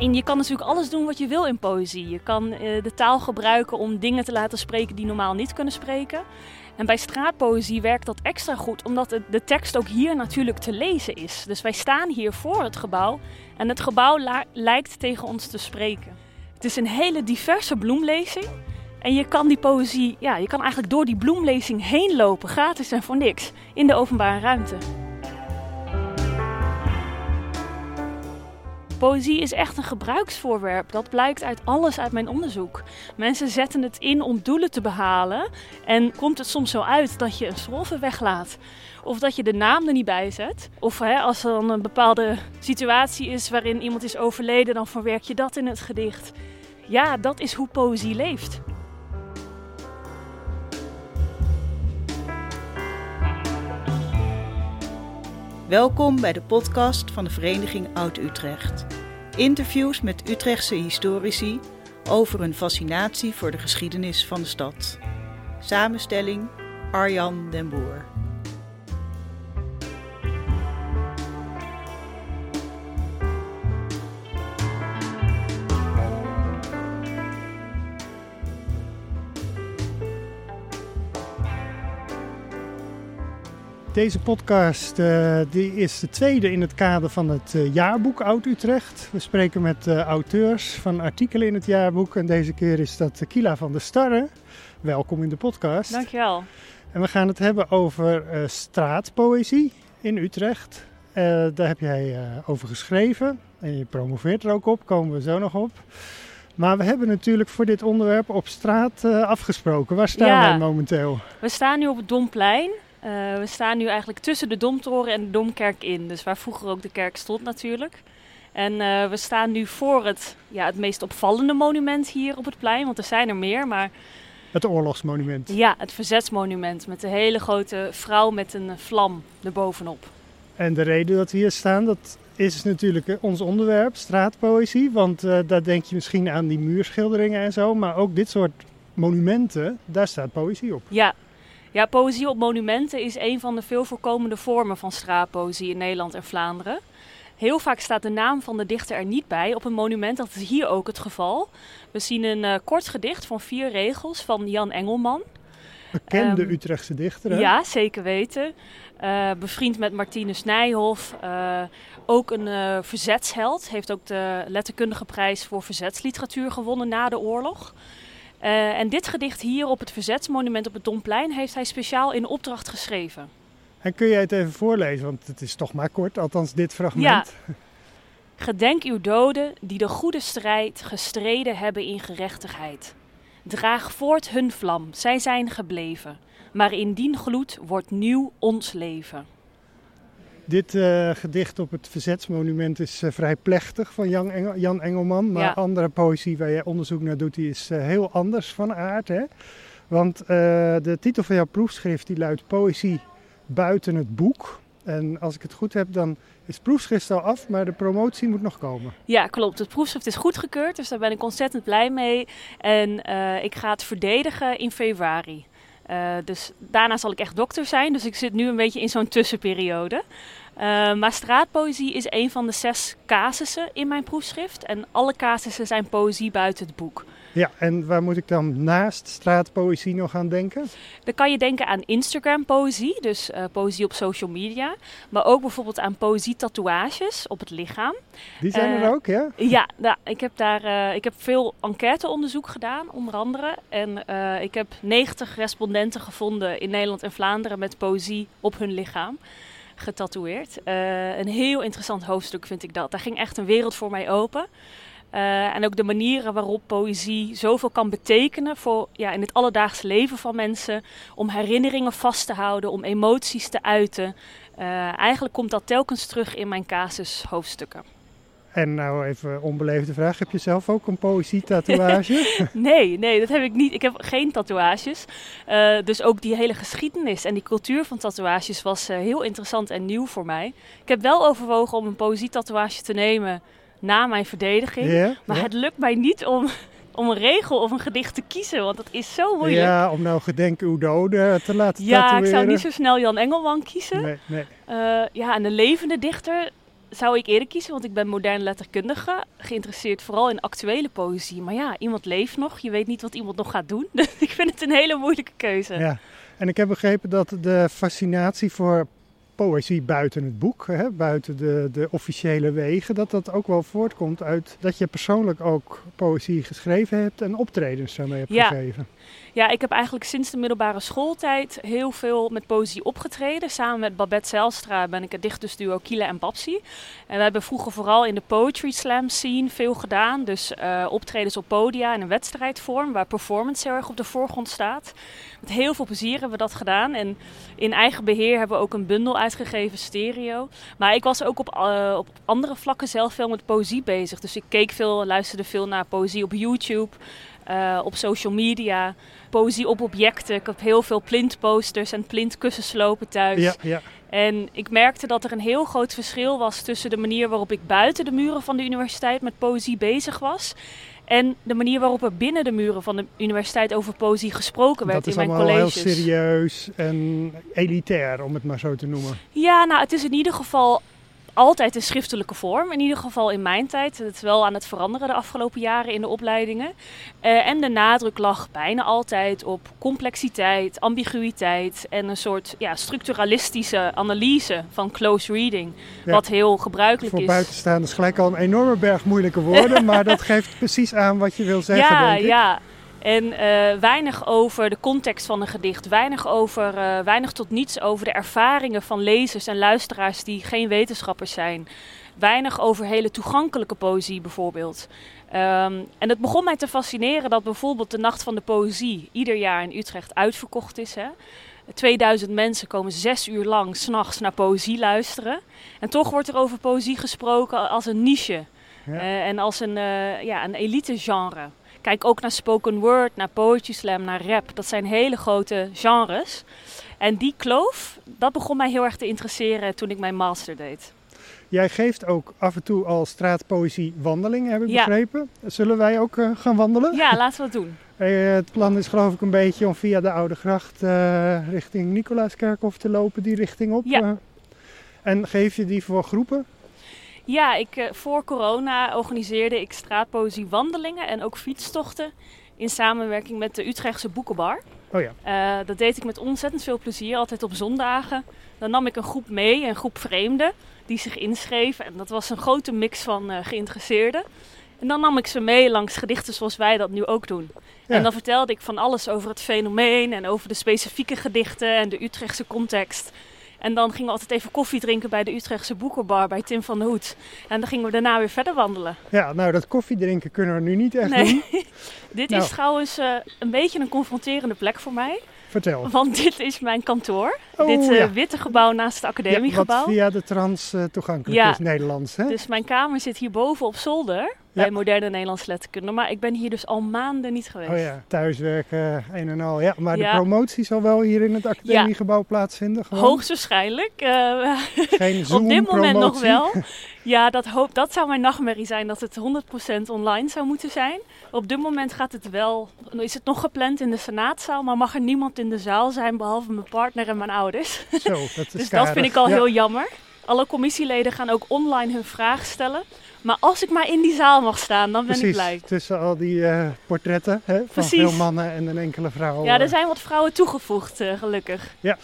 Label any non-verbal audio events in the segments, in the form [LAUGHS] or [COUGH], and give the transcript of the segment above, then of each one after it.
En je kan natuurlijk alles doen wat je wil in poëzie. Je kan eh, de taal gebruiken om dingen te laten spreken die normaal niet kunnen spreken. En bij straatpoëzie werkt dat extra goed, omdat de tekst ook hier natuurlijk te lezen is. Dus wij staan hier voor het gebouw en het gebouw lijkt tegen ons te spreken. Het is een hele diverse bloemlezing. En je kan die poëzie, ja, je kan eigenlijk door die bloemlezing heen lopen, gratis en voor niks, in de openbare ruimte. Poëzie is echt een gebruiksvoorwerp. Dat blijkt uit alles uit mijn onderzoek. Mensen zetten het in om doelen te behalen. En komt het soms zo uit dat je een strofe weglaat. Of dat je de naam er niet bij zet. Of hè, als er dan een bepaalde situatie is waarin iemand is overleden, dan verwerk je dat in het gedicht. Ja, dat is hoe poëzie leeft. Welkom bij de podcast van de Vereniging Oud-Utrecht. Interviews met Utrechtse historici over hun fascinatie voor de geschiedenis van de stad. Samenstelling Arjan den Boer. Deze podcast uh, die is de tweede in het kader van het uh, jaarboek Oud-Utrecht. We spreken met uh, auteurs van artikelen in het jaarboek. En deze keer is dat Kila van der Starre. Welkom in de podcast. Dankjewel. En we gaan het hebben over straatpoëzie in Utrecht. daar heb jij over geschreven. En je promoveert er ook op, komen we zo nog op. Maar we hebben natuurlijk voor dit onderwerp op straat afgesproken. Waar staan wij momenteel? We staan nu op het Domplein. Uh, we staan nu eigenlijk tussen de Domtoren en de Domkerk in. Dus waar vroeger ook de kerk stond natuurlijk. En uh, we staan nu voor het, ja, het meest opvallende monument hier op het plein. Want er zijn er meer, maar... Het oorlogsmonument. Ja, het verzetsmonument. Met een hele grote vrouw met een vlam erbovenop. En de reden dat we hier staan, dat is natuurlijk ons onderwerp, straatpoëzie. Want uh, daar denk je misschien aan die muurschilderingen en zo. Maar ook dit soort monumenten, daar staat poëzie op. Ja, ja, poëzie op monumenten is een van de veel voorkomende vormen van straatpoëzie in Nederland en Vlaanderen. Heel vaak staat de naam van de dichter er niet bij op een monument. Dat is hier ook het geval. We zien een uh, kort gedicht van vier regels van Jan Engelman. Bekende um, Utrechtse dichter, hè? Ja, zeker weten. Uh, bevriend met Martinus Nijhoff. Uh, ook een verzetsheld. Heeft ook de letterkundige prijs voor verzetsliteratuur gewonnen na de oorlog. Uh, en dit gedicht hier op het Verzetsmonument op het Domplein heeft hij speciaal in opdracht geschreven. En kun jij het even voorlezen, want het is toch maar kort, althans dit fragment. Ja. Gedenk uw doden die de goede strijd gestreden hebben in gerechtigheid. Draag voort hun vlam, zij zijn gebleven. Maar in dien gloed wordt nieuw ons leven. Dit uh, gedicht op het Verzetsmonument is uh, vrij plechtig van Jan, Engel, Jan Engelman. Maar ja. andere poëzie waar je onderzoek naar doet, die is uh, heel anders van aard. Hè? Want de titel van jouw proefschrift die luidt Poëzie buiten het boek. En als ik het goed heb, dan is het proefschrift al af, maar de promotie moet nog komen. Ja, klopt. Het proefschrift is goedgekeurd, dus daar ben ik ontzettend blij mee. En ik ga het verdedigen in februari. Uh, dus daarna zal ik echt dokter zijn. Dus ik zit nu een beetje in zo'n tussenperiode. Uh, maar straatpoëzie is een van de zes casussen in mijn proefschrift. En alle casussen zijn poëzie buiten het boek. Ja, en waar moet ik dan naast straatpoëzie nog aan denken? Dan kan je denken aan Instagram-poëzie, dus uh, poëzie op social media. Maar ook bijvoorbeeld aan poëzie-tatoeages op het lichaam. Die zijn er ook, ja? Ja, nou, ik heb daar uh, ik heb veel enquêteonderzoek gedaan, onder andere. En ik heb 90 respondenten gevonden in Nederland en Vlaanderen met poëzie op hun lichaam getatoeëerd. Een heel interessant hoofdstuk vind ik dat. Daar ging echt een wereld voor mij open. Uh, en ook de manieren waarop poëzie zoveel kan betekenen voor ja, in het alledaagse leven van mensen. Om herinneringen vast te houden, om emoties te uiten. Uh, eigenlijk komt dat telkens terug in mijn casus hoofdstukken. En nou even onbeleefde vraag, heb je zelf ook een poëzie-tatoeage? [LAUGHS] nee, nee, dat heb ik niet. Ik heb geen tatoeages. Uh, dus ook die hele geschiedenis en die cultuur van tatoeages was uh, heel interessant en nieuw voor mij. Ik heb wel overwogen om een poëzie-tatoeage te nemen na mijn verdediging. Yeah, maar yeah. het lukt mij niet om, [LAUGHS] om een regel of een gedicht te kiezen, want dat is zo moeilijk. Ja, om nou gedenk uw doden te laten ja, tatoeëren. Ja, ik zou niet zo snel Jan Engelman kiezen. Nee, nee. Uh, ja, en een levende dichter zou ik eerder kiezen, want ik ben modern letterkundige, geïnteresseerd vooral in actuele poëzie. Maar ja, iemand leeft nog, je weet niet wat iemand nog gaat doen. [LAUGHS] Dus ik vind het een hele moeilijke keuze. Ja, en ik heb begrepen dat de fascinatie voor poëzie buiten het boek, hè, buiten de, de officiële wegen, dat dat ook wel voortkomt uit dat je persoonlijk ook poëzie geschreven hebt en optredens daarmee hebt Ja. gegeven. Ja, ik heb eigenlijk sinds de middelbare schooltijd heel veel met poëzie opgetreden. Samen met Babette Zijlstra ben ik het dichtersduo Kiele en Babsi. En we hebben vroeger vooral in de poetry slam scene veel gedaan. Dus eh, optredens op podia in een wedstrijdvorm, waar performance heel erg op de voorgrond staat. Met heel veel plezier hebben we dat gedaan. En in eigen beheer hebben we ook een bundel uitgegeven, stereo. Maar ik was ook op, eh, op andere vlakken zelf veel met poëzie bezig. Dus ik keek veel, luisterde veel naar poëzie op YouTube, eh, op social media poëzie op objecten. Ik heb heel veel plintposters en plintkussenslopen thuis. Ja, ja. En ik merkte dat er een heel groot verschil was tussen de manier waarop ik buiten de muren van de universiteit met poëzie bezig was. En de manier waarop er binnen de muren van de universiteit over poëzie gesproken werd dat is in mijn allemaal colleges. heel serieus en elitair, om het maar zo te noemen. Ja, nou, het is in ieder geval altijd in schriftelijke vorm. In ieder geval in mijn tijd. Het is wel aan het veranderen de afgelopen jaren in de opleidingen. Eh, en de nadruk lag bijna altijd op complexiteit, ambiguïteit en een soort ja, structuralistische analyse van close reading. Ja. Wat heel gebruikelijk Voor is. buitenstaanders gelijk al een enorme berg moeilijke woorden, [LAUGHS] maar dat geeft precies aan wat je wil zeggen, ja, denk ik. ja. En eh, weinig over de context van een gedicht. Weinig, over, eh, weinig tot niets over de ervaringen van lezers en luisteraars die geen wetenschappers zijn. Weinig over hele toegankelijke poëzie bijvoorbeeld. Ehm, en het begon mij te fascineren dat bijvoorbeeld de Nacht van de Poëzie ieder jaar in Utrecht uitverkocht is. Hè? 2000 mensen komen zes uur lang s'nachts naar poëzie luisteren. En toch wordt er over poëzie gesproken als een niche. Ja. Eh, en als een, ja, een elite genre. Kijk ook naar spoken word, naar poetry slam, naar rap. Dat zijn hele grote genres. En die kloof, dat begon mij heel erg te interesseren toen ik mijn master deed. Jij geeft ook af en toe al straatpoëzie wandelingen, heb ik Ja. begrepen. Zullen wij ook eh, gaan wandelen? Ja, laten we dat doen. [LAUGHS] Eh, het plan is geloof ik een beetje om via de Oude Gracht eh, richting Nicolaaskerkhof te lopen, die richting op. Ja. en geef je die voor groepen? Ja, ik, eh, voor corona organiseerde ik straatpoëzie wandelingen en ook fietstochten in samenwerking met de Utrechtse Boekenbar. Oh ja, Eh, dat deed ik met ontzettend veel plezier, altijd op zondagen. Dan nam ik een groep mee, een groep vreemden, die zich inschreven. En dat was een grote mix van eh, geïnteresseerden. En dan nam ik ze mee langs gedichten zoals wij dat nu ook doen. Ja. En dan vertelde ik van alles over het fenomeen en over de specifieke gedichten en de Utrechtse context. En dan gingen we altijd even koffie drinken bij de Utrechtse boekenbar bij Tim van de Hoed. En dan gingen we daarna weer verder wandelen. ja nou dat koffiedrinken kunnen we nu niet echt Nee. doen. [LAUGHS] Dit Nou. is trouwens eh, een beetje een confronterende plek voor mij. Vertel. Want [LAUGHS] dit is mijn kantoor. Oh, dit eh, ja. witte gebouw naast het Ja, wat academiegebouw. via de trans eh, toegankelijk Ja. is, Nederlands. Hè? Dus mijn kamer zit hierboven op zolder. Bij moderne Nederlands letterkunde. Maar ik ben hier dus al maanden niet geweest. Oh ja, thuiswerken, een en al. Ja, maar de promotie zal wel hier in het academiegebouw plaatsvinden. Gewoon. Hoogstwaarschijnlijk. eh, Geen [LAUGHS] op dit moment nog wel. [LAUGHS] Ja, dat, hoop, dat zou mijn nachtmerrie zijn dat het 100% online zou moeten zijn. Op dit moment gaat het wel, is het nog gepland in de senaatzaal, maar mag er niemand in de zaal zijn behalve mijn partner en mijn ouders. Zo, dat is [LAUGHS] Dus dat vind ik al Ja. heel jammer. Alle commissieleden gaan ook online hun vraag stellen. Maar als ik maar in die zaal mag staan, dan ben Precies, ik blij. tussen al die eh, portretten hè, van Precies. veel mannen en een enkele vrouw. Ja, er eh. zijn wat vrouwen toegevoegd, eh, gelukkig. Ehm,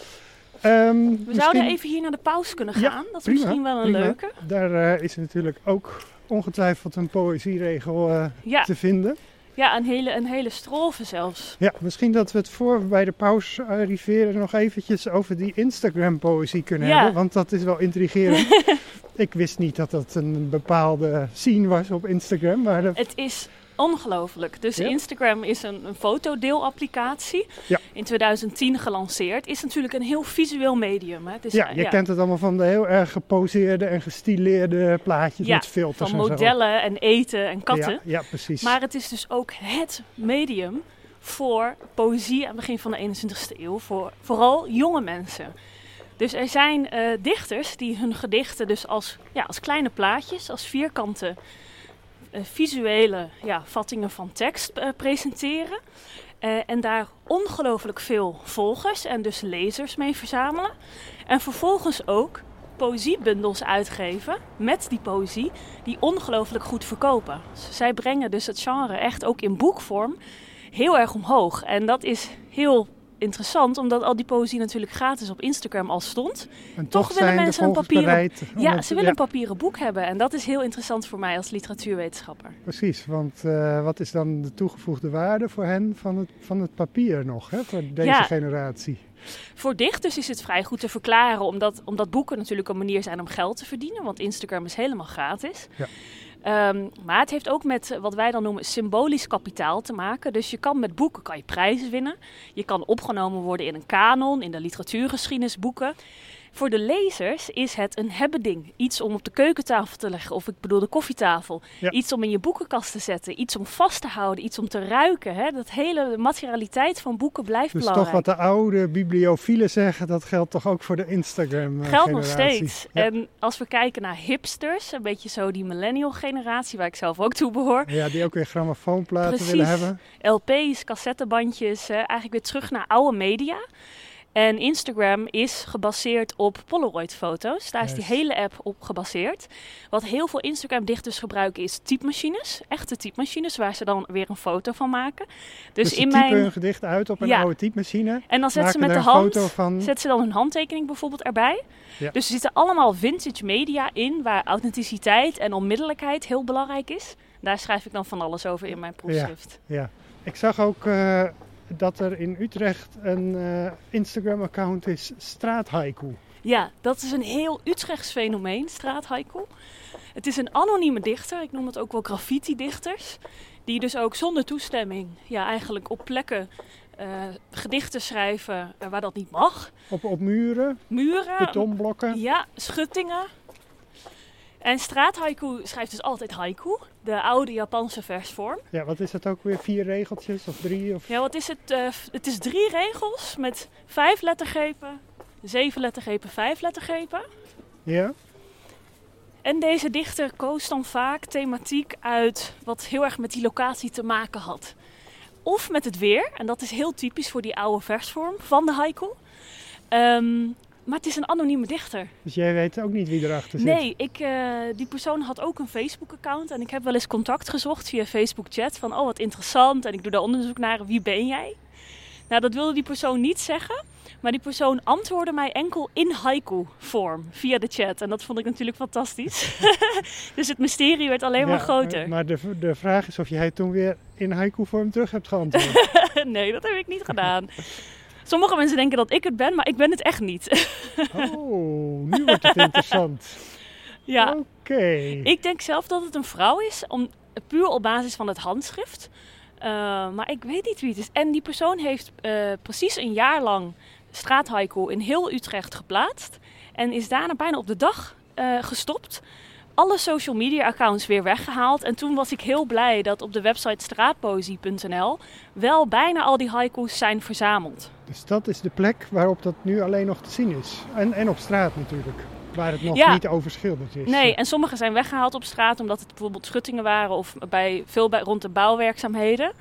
We misschien- zouden even hier naar de pauze kunnen Ja, gaan. dat is prima, misschien wel een prima. leuke. Daar is natuurlijk ook ongetwijfeld een poëzieregel Ja, te vinden. Ja een, hele, een hele strofe zelfs. Ja, misschien dat we het voor bij de pauze arriveren nog eventjes over die Instagram-poëzie kunnen Ja. hebben. Want dat is wel intrigerend. [LAUGHS] ik wist niet dat dat een bepaalde scene was op Instagram. Maar dat- Het is ongelooflijk. Dus Ja? Instagram is een, een fotodeelapplicatie. Ja. In 2010 gelanceerd. Is natuurlijk een heel visueel medium. Hè. Het is, ja, eh, je kent het allemaal van de heel erg geposeerde en gestileerde plaatjes met filters van en zo. modellen en eten en katten. Ja, ja, precies. Maar het is dus ook het medium voor poëzie aan het begin van de 21ste eeuw. Voor vooral jonge mensen. Dus er zijn eh, dichters die hun gedichten dus als, ja, als kleine plaatjes, als vierkante eh, visuele ja, vattingen van tekst eh, presenteren. Eh, en daar ongelooflijk veel volgers en dus lezers mee verzamelen. En vervolgens ook poëziebundels uitgeven met die poëzie, die ongelooflijk goed verkopen. Zij brengen dus het genre echt ook in boekvorm heel erg omhoog. En dat is heel interessant, omdat al die poëzie natuurlijk gratis op Instagram al stond. En toch, toch willen mensen een papieren, ja, ze willen een papieren boek hebben. En dat is heel interessant voor mij als literatuurwetenschapper. Precies, want uh, wat is dan de toegevoegde waarde voor hen van het, van het papier nog, hè, voor deze ja. generatie? Voor dichters is het vrij goed te verklaren, omdat, omdat boeken natuurlijk een manier zijn om geld te verdienen. Want Instagram is helemaal gratis. Ja. Um, maar het heeft ook met wat wij dan noemen symbolisch kapitaal te maken. Dus je kan met boeken kan je prijzen winnen. Je kan opgenomen worden in een kanon, in de literatuurgeschiedenisboeken. Voor de lezers is het een hebbeding. Iets om op de keukentafel te leggen, of ik bedoel de koffietafel. Iets om in je boekenkast te zetten, iets om vast te houden, iets om te ruiken. Hè? Dat hele materialiteit van boeken blijft dus belangrijk. Dus toch wat de oude bibliofielen zeggen, dat geldt toch ook voor de Instagram generatie Geldt nog steeds. En als we kijken naar hipsters, een beetje zo die millennial generatie, waar ik zelf ook toe behoor. Ja, die ook weer grammofoonplaten willen hebben. LP's, cassettebandjes, eigenlijk weer terug naar oude media. En Instagram is gebaseerd op Polaroid-foto's. Daar is die hele app op gebaseerd. Wat heel veel Instagram-dichters gebruiken is typemachines. Echte typemachines, waar ze dan weer een foto van maken. Dus, dus in mijn... hun gedicht uit op een oude typemachine. En dan zetten ze met de hand, van... zetten ze dan hun handtekening bijvoorbeeld erbij. Ja. Dus er zitten allemaal vintage media in, waar authenticiteit en onmiddellijkheid heel belangrijk is. Daar schrijf ik dan van alles over in mijn proefschrift. Ja, ja. ik zag ook... Uh dat er in Utrecht een uh, Instagram-account is, Straathaiku. Ja, dat is een heel Utrechts fenomeen, straathaiku. Het is een anonieme dichter, ik noem het ook wel graffiti-dichters. Die dus ook zonder toestemming ja, eigenlijk op plekken uh, gedichten schrijven uh, waar dat niet mag. Op, op muren? Muren. Betonblokken? Ja, schuttingen. En straathaiku schrijft dus altijd haiku, de oude Japanse versvorm. Ja, wat is dat ook weer? Vier regeltjes of drie? Of... Ja, wat is het? Uh, het is drie regels met vijf lettergrepen, zeven lettergrepen, vijf lettergrepen. Ja. En deze dichter koos dan vaak thematiek uit wat heel erg met die locatie te maken had. Of met het weer, en dat is heel typisch voor die oude versvorm van de haiku. Um, maar het is een anonieme dichter. Dus jij weet ook niet wie erachter zit? Nee, ik, uh, die persoon had ook een Facebook-account. En ik heb wel eens contact gezocht via Facebook-chat. Van, oh wat interessant. En ik doe daar onderzoek naar. Wie ben jij? Nou, dat wilde die persoon niet zeggen. Maar die persoon antwoordde mij enkel in haiku-vorm via de chat. En dat vond ik natuurlijk fantastisch. [LAUGHS] dus het mysterie werd alleen maar groter. Maar de, de vraag is of jij toen weer in haiku-vorm terug hebt geantwoord. [LAUGHS] nee, dat heb ik niet gedaan. Sommige mensen denken dat ik het ben, maar ik ben het echt niet. [LAUGHS] oh, nu wordt het interessant. [LAUGHS] Ja. Oké. Ik denk zelf dat het een vrouw is, om, puur op basis van het handschrift. Uh, maar ik weet niet wie het is. En die persoon heeft uh, precies een jaar lang straathaiku in heel Utrecht geplaatst. En is daarna bijna op de dag uh, gestopt alle social media accounts weer weggehaald. En toen was ik heel blij dat op de website straatpoëzie.nl wel bijna al die haiku's zijn verzameld. Dus dat is de plek waarop dat nu alleen nog te zien is. En, en op straat natuurlijk. Waar het nog niet overschilderd is. Nee, en sommige zijn weggehaald op straat omdat het bijvoorbeeld schuttingen waren of bij, veel bij, rond de bouwwerkzaamheden.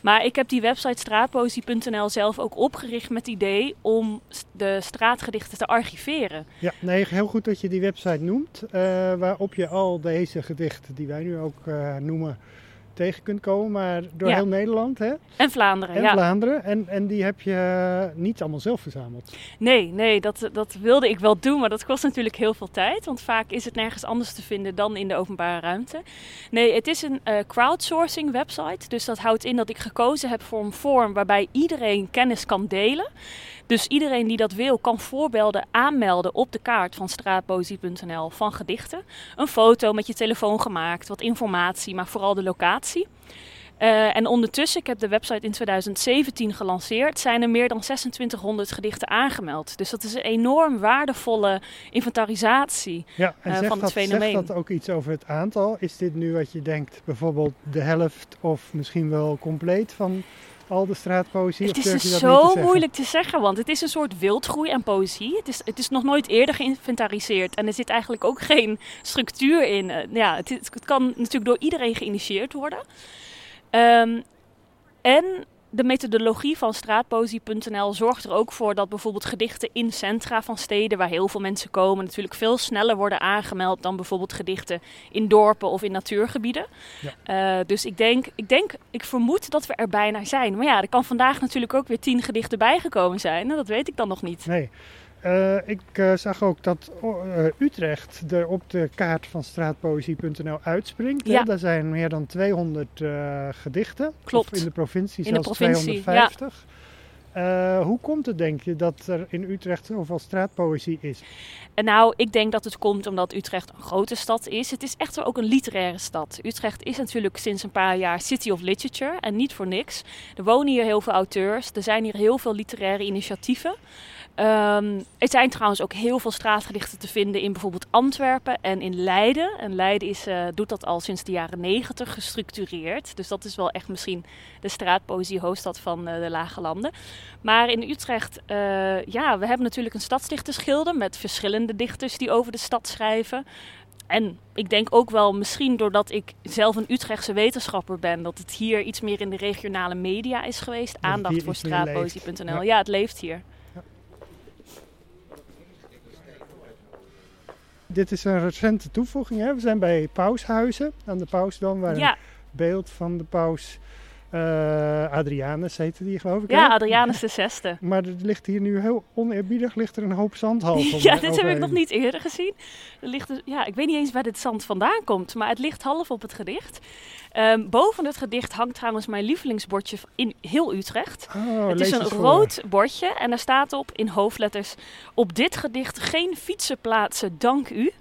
Maar ik heb die website straatpoëzie.nl zelf ook opgericht met het idee om de straatgedichten te archiveren. Ja, nee, heel goed dat je die website noemt, uh, waarop je al deze gedichten die wij nu ook uh, noemen tegen kunt komen, maar door heel Nederland. Hè? En Vlaanderen, en Vlaanderen. En, en die heb je niet allemaal zelf verzameld. Nee, nee dat, dat wilde ik wel doen, maar dat kost natuurlijk heel veel tijd. Want vaak is het nergens anders te vinden dan in de openbare ruimte. Nee, het is een uh, crowdsourcing website. Dus dat houdt in dat ik gekozen heb voor een vorm waarbij iedereen kennis kan delen. Dus iedereen die dat wil, kan voorbeelden aanmelden op de kaart van straatpoëzie.nl van gedichten. Een foto met je telefoon gemaakt, wat informatie, maar vooral de locatie. Uh, en ondertussen, ik heb de website in 2017 gelanceerd, zijn er meer dan 2600 gedichten aangemeld. Dus dat is een enorm waardevolle inventarisatie ja, en uh, van het dat, fenomeen. Zegt dat ook iets over het aantal? Is dit nu wat je denkt, bijvoorbeeld de helft of misschien wel compleet van al de straatpoëzie? Het is dus zo moeilijk te zeggen, want het is een soort wildgroei aan poëzie. Het is, het is nog nooit eerder geïnventariseerd en er zit eigenlijk ook geen structuur in. Eh, ja, het, het kan natuurlijk door iedereen geïnitieerd worden. Um, en de methodologie van straatpoëzie.nl zorgt er ook voor dat bijvoorbeeld gedichten in centra van steden, waar heel veel mensen komen, natuurlijk veel sneller worden aangemeld dan bijvoorbeeld gedichten in dorpen of in natuurgebieden. Ja. Uh, dus ik denk, ik denk, ik vermoed dat we er bijna zijn. Maar ja, er kan vandaag natuurlijk ook weer tien gedichten bijgekomen zijn. Dat weet ik dan nog niet. Nee. Uh, ik uh, zag ook dat uh, Utrecht er op de kaart van straatpoëzie.nl uitspringt. Ja. Daar zijn meer dan 200 gedichten. Klopt. Of in de provincie in zelfs de provincie, 250. Ja. Hoe komt het, denk je, dat er in Utrecht zoveel straatpoëzie is? En nou, ik denk dat het komt omdat Utrecht een grote stad is. Het is echt ook een literaire stad. Utrecht is natuurlijk sinds een paar jaar City of Literature en niet voor niks. Er wonen hier heel veel auteurs. Er zijn hier heel veel literaire initiatieven. Um, er zijn trouwens ook heel veel straatgedichten te vinden in bijvoorbeeld Antwerpen en in Leiden. En Leiden is, uh, doet dat al sinds de jaren negentig gestructureerd. Dus dat is wel echt misschien de straatpoëzie hoofdstad van de Lage Landen. Maar in Utrecht, uh, ja, we hebben natuurlijk een stadsdichterschilde met verschillende dichters die over de stad schrijven. En ik denk ook wel, misschien doordat ik zelf een Utrechtse wetenschapper ben, dat het hier iets meer in de regionale media is geweest. Aandacht voor straatpoëzie.nl. Ja. ja, het leeft hier. dit is een recente toevoeging. Hè? We zijn bij Paushuizen aan de Pausdam, waar een beeld van de paus uh, Adrianus heette die, geloof ik. Ja, hè? Adrianus de zesde. [LAUGHS] maar er ligt hier nu heel oneerbiedig ligt er een hoop zandhalm. [LAUGHS] ja, dit heb ik nog niet eerder gezien. Er ligt dus, ja, ik weet niet eens waar dit zand vandaan komt, maar het ligt half op het gedicht. Um, boven het gedicht hangt trouwens mijn lievelingsbordje in heel Utrecht. Oh, het is een rood bordje en daar staat op in hoofdletters: Op dit gedicht geen fietsen plaatsen, dank u.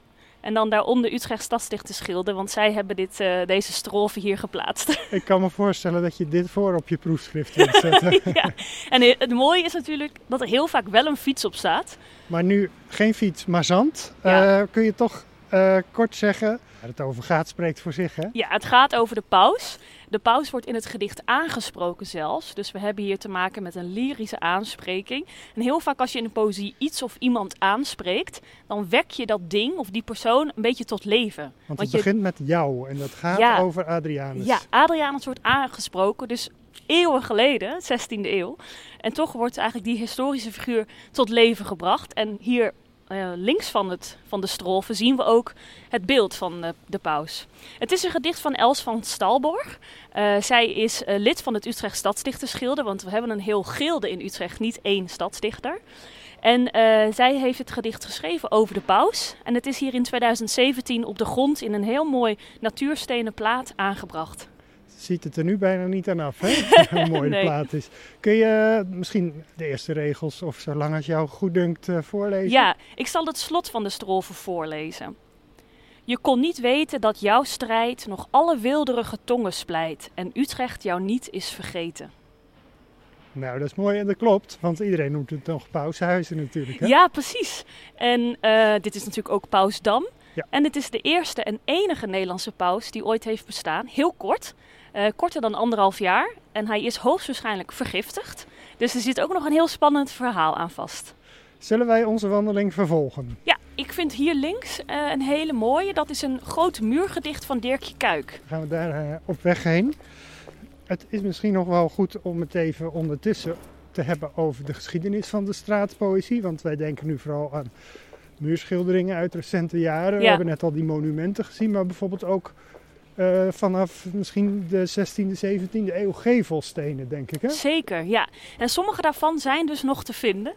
En dan daaronder Utrecht Stadsdichter schilder, want zij hebben dit, uh, deze strofe hier geplaatst. [LAUGHS] Ik kan me voorstellen dat je dit voor op je proefschrift [LAUGHS] wilt zetten. [LAUGHS] ja, en het mooie is natuurlijk dat er heel vaak wel een fiets op staat. Maar nu geen fiets, maar zand. Ja. Uh, kun je toch uh, kort zeggen waar het over gaat, spreekt voor zich, hè? Ja, het gaat over de paus. De paus wordt in het gedicht aangesproken zelfs. Dus we hebben hier te maken met een lyrische aanspreking. En heel vaak als je in de poëzie iets of iemand aanspreekt, dan wek je dat ding of die persoon een beetje tot leven. Want, het begint met jou en dat gaat over Adrianus. Ja, Adrianus wordt aangesproken, dus eeuwen geleden, 16e eeuw. En toch wordt eigenlijk die historische figuur tot leven gebracht. En hier uh, links van, het, van de strofe zien we ook het beeld van uh, de paus. Het is een gedicht van Els van Stalborg. Uh, zij is lid van het Utrecht Stadsdichterschilde, want we hebben een heel gilde in Utrecht, niet één stadsdichter. En zij heeft het gedicht geschreven over de paus. En het is hier in 2017 op de grond in een heel mooi natuurstenen plaat aangebracht ziet het er nu bijna niet aan af, hè? [LAUGHS] Hoe mooi de plaat is. Kun je misschien de eerste regels, of zolang als jou goed dunkt, uh, voorlezen? Ja, ik zal het slot van de strofe voorlezen. Je kon niet weten dat jouw strijd nog alle wilderige tongen splijt en Utrecht jou niet is vergeten. Nou, dat is mooi en dat klopt, want iedereen noemt het nog Paushuizen natuurlijk. Hè? Ja, precies. En uh, dit is natuurlijk ook Pausdam. Ja. En dit is de eerste en enige Nederlandse paus die ooit heeft bestaan. Heel kort. Uh, korter dan anderhalf jaar. En hij is hoogstwaarschijnlijk vergiftigd. Dus er zit ook nog een heel spannend verhaal aan vast. Zullen wij onze wandeling vervolgen? Ja, ik vind hier links uh, een hele mooie. Dat is een groot muurgedicht van Dirkje Kuik. Gaan we daar uh, op weg heen. Het is misschien nog wel goed om het even ondertussen te hebben over de geschiedenis van de straatpoëzie. Want wij denken nu vooral aan muurschilderingen uit recente jaren. Ja. We hebben net al die monumenten gezien, maar bijvoorbeeld ook uh, vanaf misschien de 16e, 17e eeuw gevelstenen, denk ik. Hè? Zeker, ja. En sommige daarvan zijn dus nog te vinden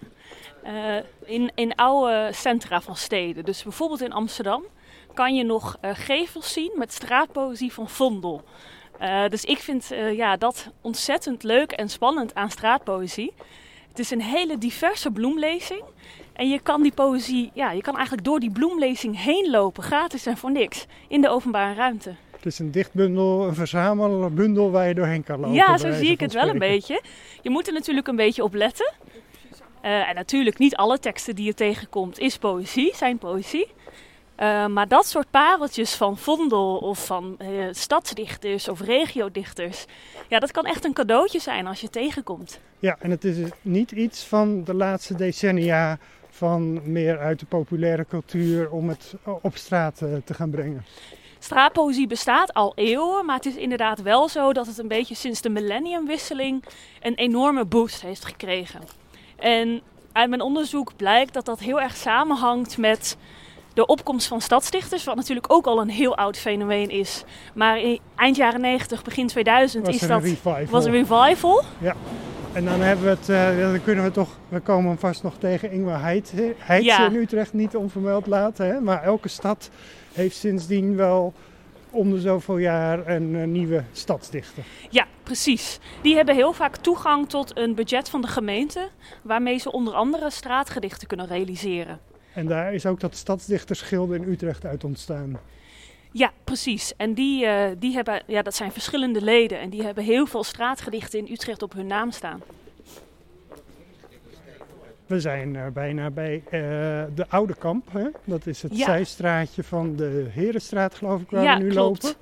uh, in, in oude centra van steden. Dus bijvoorbeeld in Amsterdam kan je nog uh, gevels zien met straatpoëzie van Vondel. dus ik vind ja, dat ontzettend leuk en spannend aan straatpoëzie. Het is een hele diverse bloemlezing. En je kan die poëzie, ja, je kan eigenlijk door die bloemlezing heen lopen, gratis en voor niks, in de openbare ruimte. Het is een dichtbundel, een verzamelbundel waar je doorheen kan lopen. Ja, zo zie ik het wel een beetje. Je moet er natuurlijk een beetje op letten. Uh, en natuurlijk, niet alle teksten die je tegenkomt is poëzie, zijn poëzie. Uh, maar dat soort pareltjes van Vondel of van uh, stadsdichters of regiodichters, ja, dat kan echt een cadeautje zijn als je tegenkomt. Ja, en het is niet iets van de laatste decennia van meer uit de populaire cultuur om het op straat te gaan brengen. Straatpoëzie bestaat al eeuwen, maar het is inderdaad wel zo dat het een beetje sinds de millenniumwisseling een enorme boost heeft gekregen. En uit mijn onderzoek blijkt dat dat heel erg samenhangt met de opkomst van stadsdichters, wat natuurlijk ook al een heel oud fenomeen is. Maar in eind jaren 90, begin 2000 was is dat revival. was een revival. Ja. En dan hebben we het, eh, dan kunnen we toch, we komen vast nog tegen Ingwer Heid, Heidse Ja. in Utrecht niet onvermeld laten. Hè? Maar elke stad heeft sindsdien wel om de zoveel jaar een eh, nieuwe stadsdichter. Ja, precies. Die hebben heel vaak toegang tot een budget van de gemeente, waarmee ze onder andere straatgedichten kunnen realiseren. En daar is ook dat stadsdichtersgilde in Utrecht uit ontstaan. Ja, precies. En die, eh, die hebben, ja, dat zijn verschillende leden en die hebben heel veel straatgedichten in Utrecht op hun naam staan. We zijn eh, bijna bij eh, de Oude Kamp. Hè? Dat is het Ja. zijstraatje van de Herenstraat, geloof ik, waar ja, we nu klopt. lopen.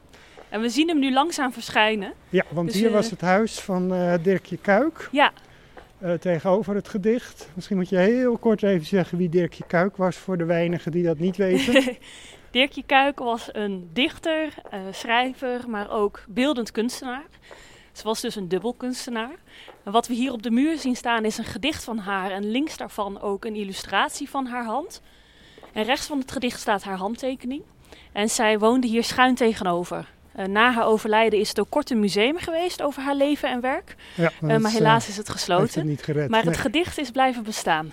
En we zien hem nu langzaam verschijnen. Ja, want Dus, hier eh, was het huis van eh, Dirkje Kuik. Ja, eh, tegenover het gedicht. Misschien moet je heel kort even zeggen wie Dirkje Kuik was voor de weinigen die dat niet weten. [LAUGHS] Dirkje Kuik was een dichter, eh, schrijver, maar ook beeldend kunstenaar. Ze was dus een dubbel kunstenaar. En wat we hier op de muur zien staan is een gedicht van haar en links daarvan ook een illustratie van haar hand. En rechts van het gedicht staat haar handtekening. En zij woonde hier schuin tegenover. Eh, na haar overlijden is het ook kort een museum geweest over haar leven en werk. ja, Eh, maar is, helaas is het eh, heeft het gesloten. niet gered. Maar het gedicht is blijven bestaan.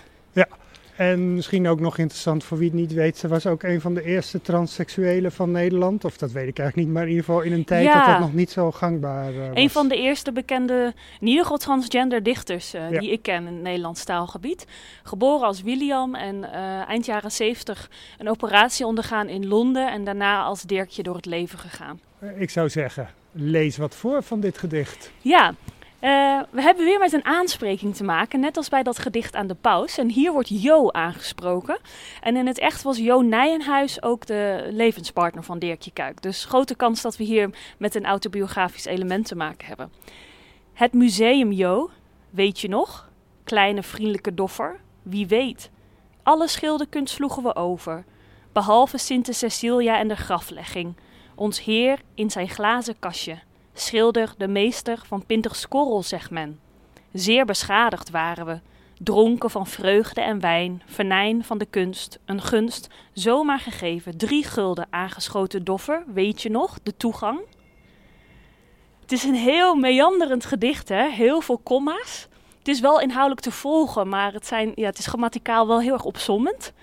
En misschien ook nog interessant voor wie het niet weet. Ze was ook een van de eerste transseksuelen van Nederland. Of dat weet ik eigenlijk niet. Maar in ieder geval in een tijd Ja. dat dat nog niet zo gangbaar eh, was. Een van de eerste bekende, in ieder geval transgender dichters eh, Ja. die ik ken in het Nederlands taalgebied. Geboren als William en eh, eind jaren 70 een operatie ondergaan in Londen en daarna als Dirkje door het leven gegaan. Ik zou zeggen, lees wat voor van dit gedicht. Ja, eh, we hebben weer met een aanspreking te maken, net als bij dat gedicht aan de paus. En hier wordt Jo aangesproken. En in het echt was Jo Nijenhuis ook de levenspartner van Dirkje Kuik. Dus grote kans dat we hier met een autobiografisch element te maken hebben. Het museum Jo, weet je nog? Kleine vriendelijke doffer, wie weet. Alle schilderkunst sloegen we over, behalve Sinte Cecilia en de graflegging. Ons heer in zijn glazen kastje schilder de meester van Pinters korrel, zegt men. Zeer beschadigd waren we, dronken van vreugde en wijn, venijn van de kunst, een gunst, zomaar gegeven, drie gulden aangeschoten doffer, weet je nog, de toegang? Het is een heel meanderend gedicht, hè? heel veel komma's. Het is wel inhoudelijk te volgen, maar het, zijn, ja, het is grammaticaal wel heel erg opsommend.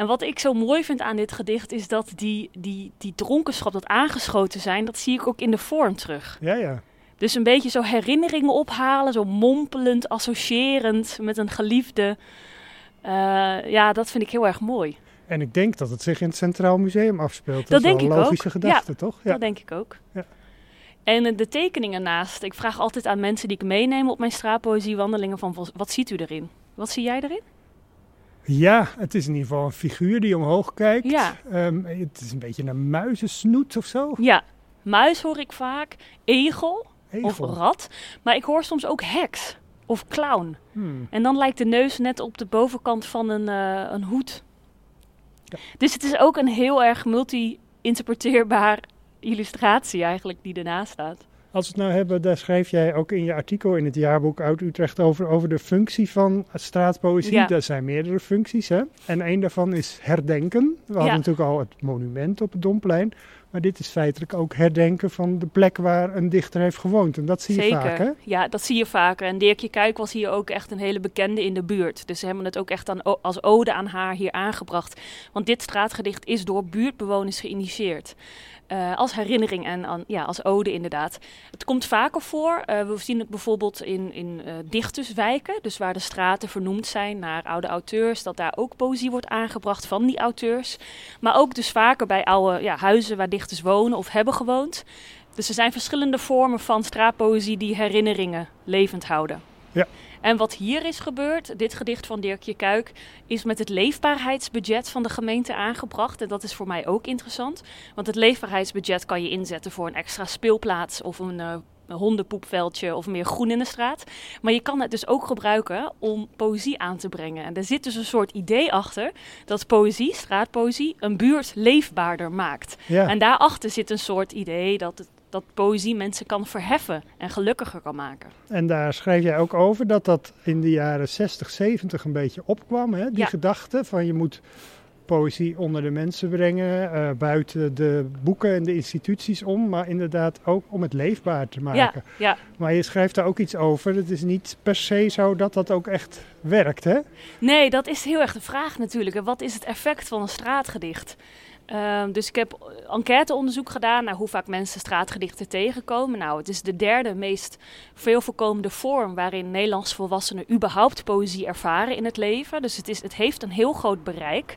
En wat ik zo mooi vind aan dit gedicht is dat die, die, die dronkenschap, dat aangeschoten zijn, dat zie ik ook in de vorm terug. Ja, ja. Dus een beetje zo herinneringen ophalen, zo mompelend, associërend met een geliefde. Eh, ja, dat vind ik heel erg mooi. En ik denk dat het zich in het Centraal Museum afspeelt. Dat is wel denk een ik ook. logische gedachte, toch? Ja. Dat denk ik ook. Ja. En eh, de tekeningen naast. Ik vraag altijd aan mensen die ik meeneem op mijn straatpoëziewandelingen van wat- wat ziet u erin? Wat zie jij erin? Ja, het is in ieder geval een figuur die omhoog kijkt. Ja. Ehm, het is een beetje een muizensnoet of zo. Ja, muis hoor ik vaak, egel, of rat. Maar ik hoor soms ook heks of clown. Hmm. En dan lijkt de neus net op de bovenkant van een, eh, een hoed. Ja. Dus het is ook een heel erg multi-interpreteerbaar [LAUGHS] illustratie eigenlijk die ernaast staat. Als we het nou hebben, daar schrijf jij ook in je artikel in het jaarboek Oud Utrecht over, over de functie van straatpoëzie. Ja. Er zijn meerdere functies, hè? En een daarvan is herdenken. We hadden Ja. natuurlijk al het monument op het Domplein. Maar dit is feitelijk ook herdenken van de plek waar een dichter heeft gewoond. En dat zie je Zeker. vaak, hè? Ja, dat zie je vaker. En Dirkje Kuik was hier ook echt een hele bekende in de buurt. Dus ze hebben het ook echt aan, als ode aan haar hier aangebracht. Want dit straatgedicht is door buurtbewoners geïnitieerd. Eh, als herinnering en ja, als ode inderdaad. Het komt vaker voor. Eh, we zien het bijvoorbeeld in, in eh, dichterswijken. Dus waar de straten vernoemd zijn naar oude auteurs. Dat daar ook poëzie wordt aangebracht van die auteurs. Maar ook dus vaker bij oude ja, huizen waar dichters wonen of hebben gewoond. Dus er zijn verschillende vormen van straatpoëzie die herinneringen levend houden. Ja. En wat hier is gebeurd, dit gedicht van Dirkje Kuik, is met het leefbaarheidsbudget van de gemeente aangebracht. En dat is voor mij ook interessant. Want het leefbaarheidsbudget kan je inzetten voor een extra speelplaats of een, eh, een hondenpoepveldje of meer groen in de straat. Maar je kan het dus ook gebruiken om poëzie aan te brengen. En er zit dus een soort idee achter dat poëzie, straatpoëzie, een buurt leefbaarder maakt. Ja. En daarachter zit een soort idee dat, het, dat poëzie mensen kan verheffen en gelukkiger kan maken. En daar schrijf jij ook over dat dat in de jaren 60, 70 een beetje opkwam. Hè? Die Ja. gedachte van je moet poëzie onder de mensen brengen, eh, buiten de boeken en de instituties om, maar inderdaad ook om het leefbaar te Ja, maken. ja, Maar je schrijft daar ook iets over. Het is niet per se zo dat dat ook echt werkt, hè? Nee, dat is heel erg de vraag natuurlijk. En Wat is het effect van een straatgedicht? Ehm, dus ik heb enquêteonderzoek gedaan naar hoe vaak mensen straatgedichten tegenkomen. Nou, het is de derde meest veel voorkomende vorm waarin Nederlandse volwassenen überhaupt poëzie ervaren in het leven. Dus het, is, het heeft een heel groot bereik.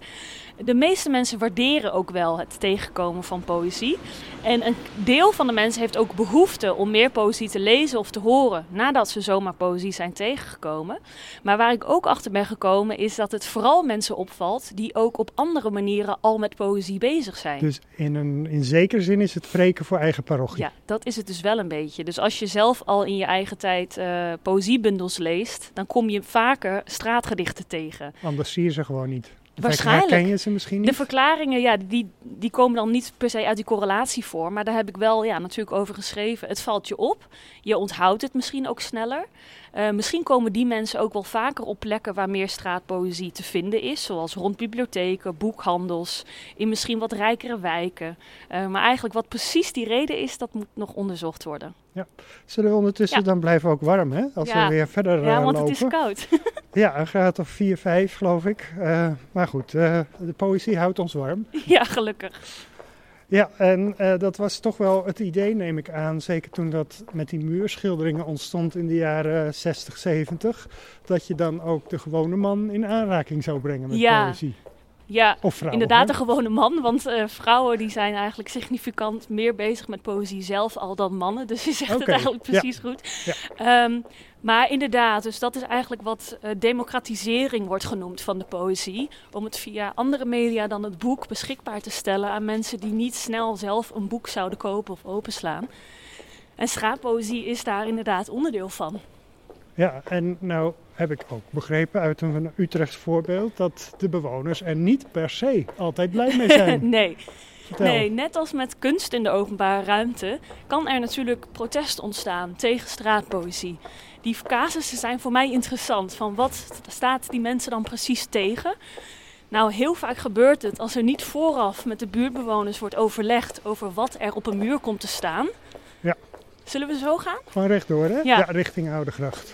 De meeste mensen waarderen ook wel het tegenkomen van poëzie. En een deel van de mensen heeft ook behoefte om meer poëzie te lezen of te horen nadat ze zomaar poëzie zijn tegengekomen. Maar waar ik ook achter ben gekomen is dat het vooral mensen opvalt die ook op andere manieren al met poëzie bezig zijn. Dus in, een, in zekere zin is het preken voor eigen parochie. Ja, dat is het dus wel een beetje. Dus als je zelf al in je eigen tijd eh, poëziebundels leest, dan kom je vaker straatgedichten tegen. Anders zie je ze gewoon niet. Waarschijnlijk. Herken je ze misschien niet? De verklaringen, ja, die, die komen dan niet per se uit die correlatie voor. Maar daar heb ik wel ja, natuurlijk over geschreven. Het valt je op. Je onthoudt het misschien ook sneller. Eh, misschien komen die mensen ook wel vaker op plekken waar meer straatpoëzie te vinden is. Zoals rond bibliotheken, boekhandels, in misschien wat rijkere wijken. Eh, maar eigenlijk wat precies die reden is, dat moet nog onderzocht worden. Zullen we ondertussen Ja. dan blijven ook warm, hè? Als Ja. we weer verder Ja, eh, want lopen. het is koud. [LAUGHS] Ja, een graad of 4, 5 geloof ik. Eh, maar goed, eh, de poëzie houdt ons warm. [LAUGHS] ja, gelukkig. Ja, en eh, dat was toch wel het idee, neem ik aan. Zeker toen dat met die muurschilderingen ontstond in de jaren 60, 70. Dat je dan ook de gewone man in aanraking zou brengen met Ja. poëzie. Ja, Of. Inderdaad, hè? een gewone man. Want eh, vrouwen die zijn eigenlijk significant meer bezig met poëzie zelf al dan mannen. Dus je zegt het eigenlijk ja. precies goed. Ehm, maar inderdaad, dus dat is eigenlijk wat eh, democratisering wordt genoemd van de poëzie. Om het via andere media dan het boek beschikbaar te stellen aan mensen die niet snel zelf een boek zouden kopen of openslaan. En straatpoëzie is daar inderdaad onderdeel van. Ja, en nou heb ik ook begrepen uit een Utrechts voorbeeld dat de bewoners er niet per se altijd blij mee [LAUGHS] zijn. nee. Vertel. Nee, net als met kunst in de openbare ruimte kan er natuurlijk protest ontstaan tegen straatpoëzie. Die casussen zijn voor mij interessant. Van wat staat die mensen dan precies tegen? Nou, heel vaak gebeurt het als er niet vooraf met de buurtbewoners wordt overlegd over wat er op een muur komt te staan. Ja. Zullen we zo gaan? Gewoon rechtdoor, hè? Ja. richting Oudegracht.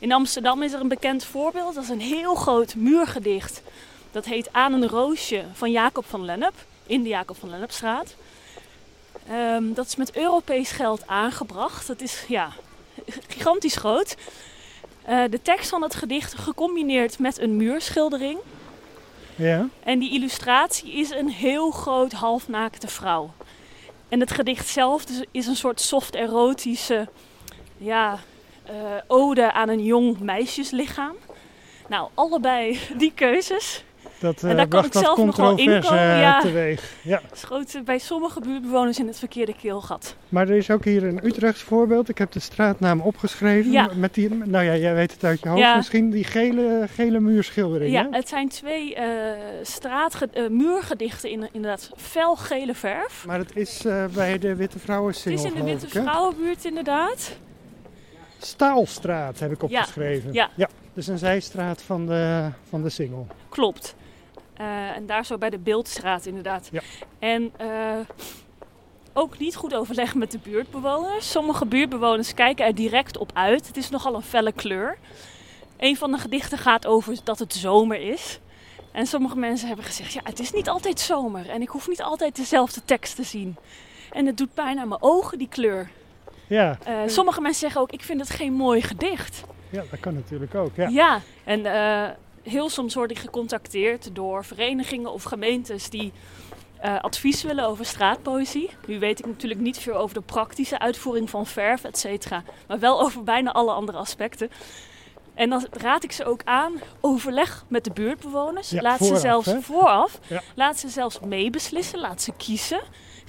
In Amsterdam is er een bekend voorbeeld. Dat is een heel groot muurgedicht. Dat heet Aan een roosje van Jacob van Lennep. In de Jacob van Lennepstraat. Ehm, dat is met Europees geld aangebracht. Dat is ja, gigantisch groot. Eh, de tekst van het gedicht gecombineerd met een muurschildering. Ja, En die illustratie is een heel groot halfnaakte vrouw. En het gedicht zelf is een soort soft erotische ja, eh, ode aan een jong meisjeslichaam. Nou, allebei [LAUGHS] die keuzes dat En eh daar kan ik zelf nog wel controverse inkomen, eh, ja. teweeg. Ja. schoten bij sommige buurtbewoners in het verkeerde keelgat. Maar er is ook hier een Utrechts voorbeeld. Ik heb de straatnaam opgeschreven. Ja. Met die, nou ja, jij weet het uit je hoofd Ja. misschien. Die gele, gele muurschildering. Ja, hè? het zijn twee straatge- eh, muurgedichten in inderdaad felgele verf. Maar het is bij de Witte Het Vrouwensingel, is in de Witte? Vrouwenbuurt inderdaad. Staalstraat heb ik opgeschreven. ja. Dus een zijstraat van de, van de Singel. Klopt. Eh, en daar zo bij de Beeldstraat inderdaad. Ja. En eh, ook niet goed overleg met de buurtbewoners. Sommige buurtbewoners kijken er direct op uit. Het is nogal een felle kleur. Een van de gedichten gaat over dat het zomer is. En sommige mensen hebben gezegd, ja, het is niet altijd zomer. En ik hoef niet altijd dezelfde tekst te zien. En het doet pijn aan mijn ogen, die kleur. Ja, Eh, sommige mensen zeggen ook, ik vind het geen mooi gedicht. ja, dat kan natuurlijk ook. Ja. Ja, en eh, heel soms word ik gecontacteerd door verenigingen of gemeentes die eh, advies willen over straatpoëzie. Nu weet ik natuurlijk niet veel over de praktische uitvoering van verf, et cetera, maar wel over bijna alle andere aspecten. En dan raad ik ze ook aan, overleg met de buurtbewoners. Ja, laat vooraf, ze zelfs vooraf, Ja. laat ze zelfs meebeslissen, laat ze kiezen.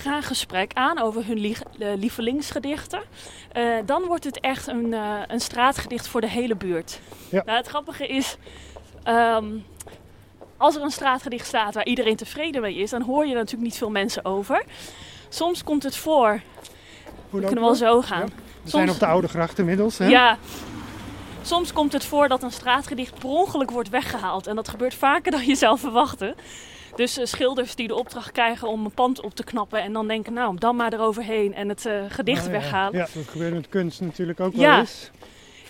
Gaan een gesprek aan over hun lie lievelingsgedichten. Uh, dan wordt het echt een, uh, een straatgedicht voor de hele buurt. Ja. Nou, het grappige is, um, als er een straatgedicht staat waar iedereen tevreden mee is, dan hoor je er natuurlijk niet veel mensen over. Soms komt het voor. We kunnen wel zo gaan. We Soms, zijn op de Oude Gracht inmiddels. Hè? Ja. Soms komt het voor dat een straatgedicht per ongeluk wordt weggehaald. En dat gebeurt vaker dan je zou verwachten. Dus uh, schilders die de opdracht krijgen om een pand op te knappen en dan denken, nou, dan maar eroverheen en het uh, gedicht oh, weghalen. Ja, dat gebeurt met kunst natuurlijk ook wel eens.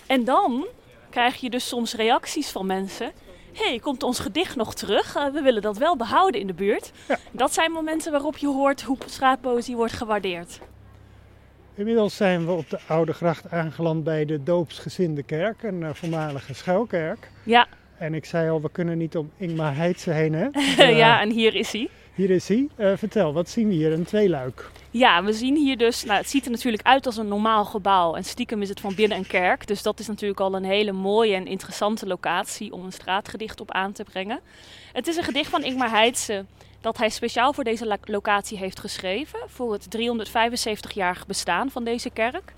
En dan krijg je dus soms reacties van mensen. Hé, hey, komt ons gedicht nog terug? Uh, we willen dat wel behouden in de buurt. Dat zijn momenten waarop je hoort hoe straatpoëzie wordt gewaardeerd. Inmiddels zijn we op de Oude Gracht aangeland bij de Doopsgezinde Kerk, een voormalige schuilkerk. Ja. En ik zei al, we kunnen niet om Ingmar Heitse heen, hè? [LAUGHS] ja, en hier is hij. Hier is hij. Uh, vertel, wat zien we hier? Een tweeluik. Ja, we zien hier dus, nou, het ziet er natuurlijk uit als een normaal gebouw. En stiekem is het van binnen een kerk. Dus dat is natuurlijk al een hele mooie en interessante locatie om een straatgedicht op aan te brengen. Het is een gedicht van Ingmar Heitse dat hij speciaal voor deze locatie heeft geschreven. Voor het 375-jarig bestaan van deze kerk.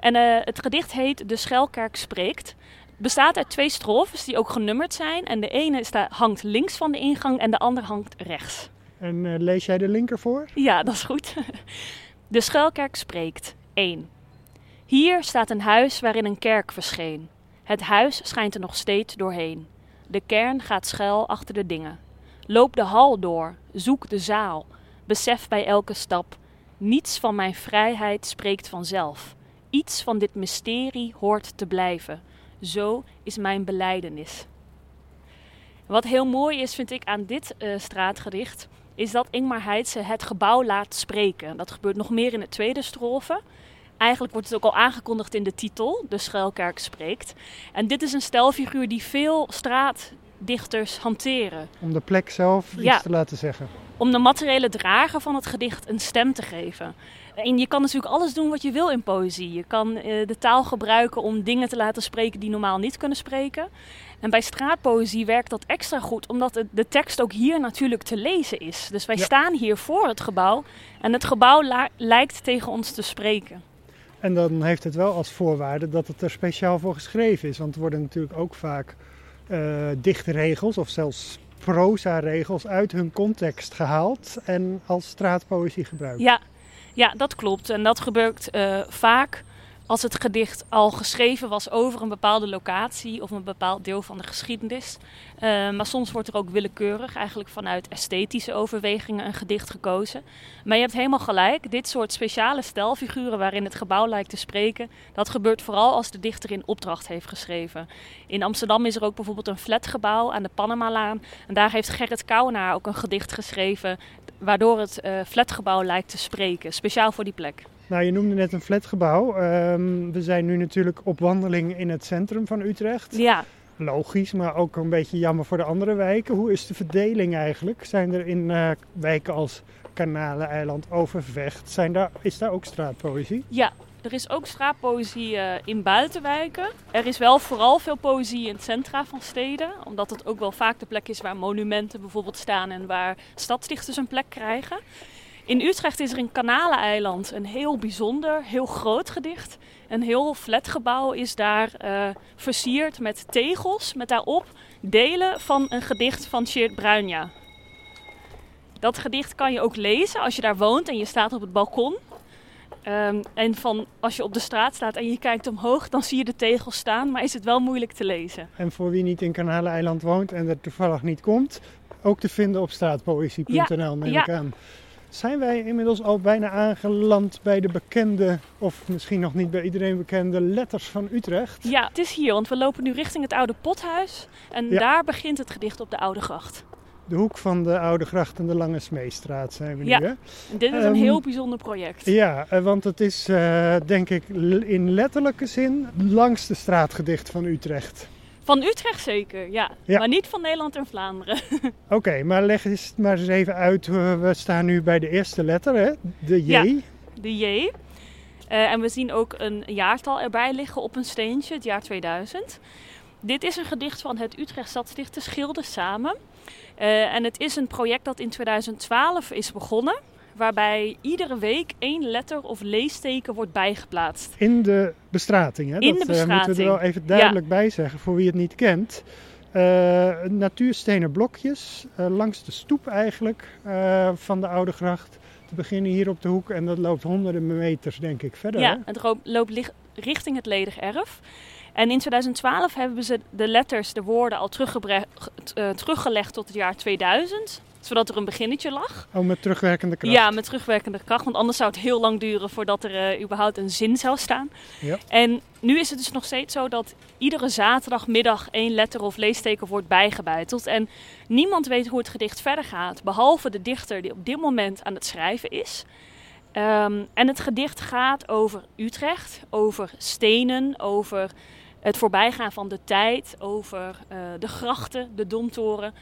En uh, het gedicht heet De Schelkerk Spreekt bestaat uit twee strofes die ook genummerd zijn. En de ene staat, hangt links van de ingang en de andere hangt rechts. En uh, lees jij de linker voor? Ja, dat is goed. [LAUGHS] De schuilkerk spreekt. 1. Hier staat een huis waarin een kerk verscheen. Het huis schijnt er nog steeds doorheen. De kern gaat schuil achter de dingen. Loop de hal door, zoek de zaal. Besef bij elke stap: niets van mijn vrijheid spreekt vanzelf. Iets van dit mysterie hoort te blijven. Zo is mijn beleidenis. Wat heel mooi is, vind ik, aan dit uh, straatgedicht, is dat Ingmar Heitse het gebouw laat spreken. Dat gebeurt nog meer in de tweede strofe. Eigenlijk wordt het ook al aangekondigd in de titel, De Schuilkerk spreekt. En dit is een stelfiguur die veel straatdichters hanteren. Om de plek zelf iets te laten zeggen. Om de materiële drager van het gedicht een stem te geven. En je kan natuurlijk alles doen wat je wil in poëzie. Je kan uh, de taal gebruiken om dingen te laten spreken die normaal niet kunnen spreken. En bij straatpoëzie werkt dat extra goed, omdat de tekst ook hier natuurlijk te lezen is. Dus wij ja. staan hier voor het gebouw en het gebouw lijkt tegen ons te spreken. En dan heeft het wel als voorwaarde dat het er speciaal voor geschreven is. Want er worden natuurlijk ook vaak uh, dichtregels of zelfs proza-regels uit hun context gehaald en als straatpoëzie gebruikt. Ja, ja, dat klopt. En dat gebeurt uh, vaak als het gedicht al geschreven was over een bepaalde locatie of een bepaald deel van de geschiedenis. Uh, maar soms wordt er ook willekeurig, eigenlijk vanuit esthetische overwegingen, een gedicht gekozen. Maar je hebt helemaal gelijk, dit soort speciale stelfiguren waarin het gebouw lijkt te spreken, dat gebeurt vooral als de dichter in opdracht heeft geschreven. In Amsterdam is er ook bijvoorbeeld een flatgebouw aan de Panamalaan. En daar heeft Gerrit Kouwenaar ook een gedicht geschreven waardoor het uh, flatgebouw lijkt te spreken, speciaal voor die plek. Nou, je noemde net een flatgebouw. Um, we zijn nu natuurlijk op wandeling in het centrum van Utrecht. Ja. Logisch, maar ook een beetje jammer voor de andere wijken. Hoe is de verdeling eigenlijk? Zijn er in uh, wijken als Kanalen, Eiland, Overvecht, zijn daar, is daar ook straatpoëzie? Ja, er is ook straatpoëzie uh, in buitenwijken. Er is wel vooral veel poëzie in het centra van steden. Omdat het ook wel vaak de plek is waar monumenten bijvoorbeeld staan en waar stadsdichters een plek krijgen. In Utrecht is er in Kanaleneiland een heel bijzonder, heel groot gedicht. Een heel flatgebouw is daar uh, versierd met tegels, met daarop delen van een gedicht van Sjeerd Bruinja. Dat gedicht kan je ook lezen als je daar woont en je staat op het balkon. Um, en van als je op de straat staat en je kijkt omhoog, dan zie je de tegels staan, maar is het wel moeilijk te lezen. En voor wie niet in Kanaleneiland woont en er toevallig niet komt, ook te vinden op straatpoëzie.nl ja, neem ja. ik aan. Zijn wij inmiddels al bijna aangeland bij de bekende, of misschien nog niet bij iedereen bekende, letters van Utrecht? Ja, het is hier, want we lopen nu richting het oude pothuis. En ja. daar begint het gedicht op de Oude Gracht. De hoek van de Oude Gracht en de Lange Smeestraat zijn we ja. nu. Hè? Dit is een um, heel bijzonder project. Ja, want het is uh, denk ik in letterlijke zin langs de straatgedicht van Utrecht. Van Utrecht zeker, ja. ja. Maar niet van Nederland en Vlaanderen. [LAUGHS] Oké, okay, maar leg eens maar eens even uit. We staan nu bij de eerste letter, hè? De J. Ja, de J. Uh, en we zien ook een jaartal erbij liggen op een steentje, het jaar 2000. Dit is een gedicht van het Utrecht Stadsdichter Schilder Samen. Uh, en het is een project dat in 2012 is begonnen. Waarbij iedere week één letter of leesteken wordt bijgeplaatst. In de bestrating, hè? In dat de eh, moeten we er wel even duidelijk bij zeggen voor wie het niet kent. Uh, natuurstenen blokjes uh, langs de stoep eigenlijk uh, van de Oude Gracht. Te beginnen hier op de hoek en dat loopt honderden meters denk ik verder. Ja, hè? het loopt richting het ledig erf. En in 2012 hebben ze de letters, de woorden al teruggelegd tot het jaar 2000 zodat er een beginnetje lag. Oh, met terugwerkende kracht? Ja, met terugwerkende kracht. Want anders zou het heel lang duren voordat er uh, überhaupt een zin zou staan. Ja. En nu is het dus nog steeds zo dat iedere zaterdagmiddag één letter of leesteken wordt bijgebuiteld. En niemand weet hoe het gedicht verder gaat, behalve de dichter die op dit moment aan het schrijven is. Um, en het gedicht gaat over Utrecht, over stenen, over het voorbijgaan van de tijd, over uh, de grachten, de domtoren.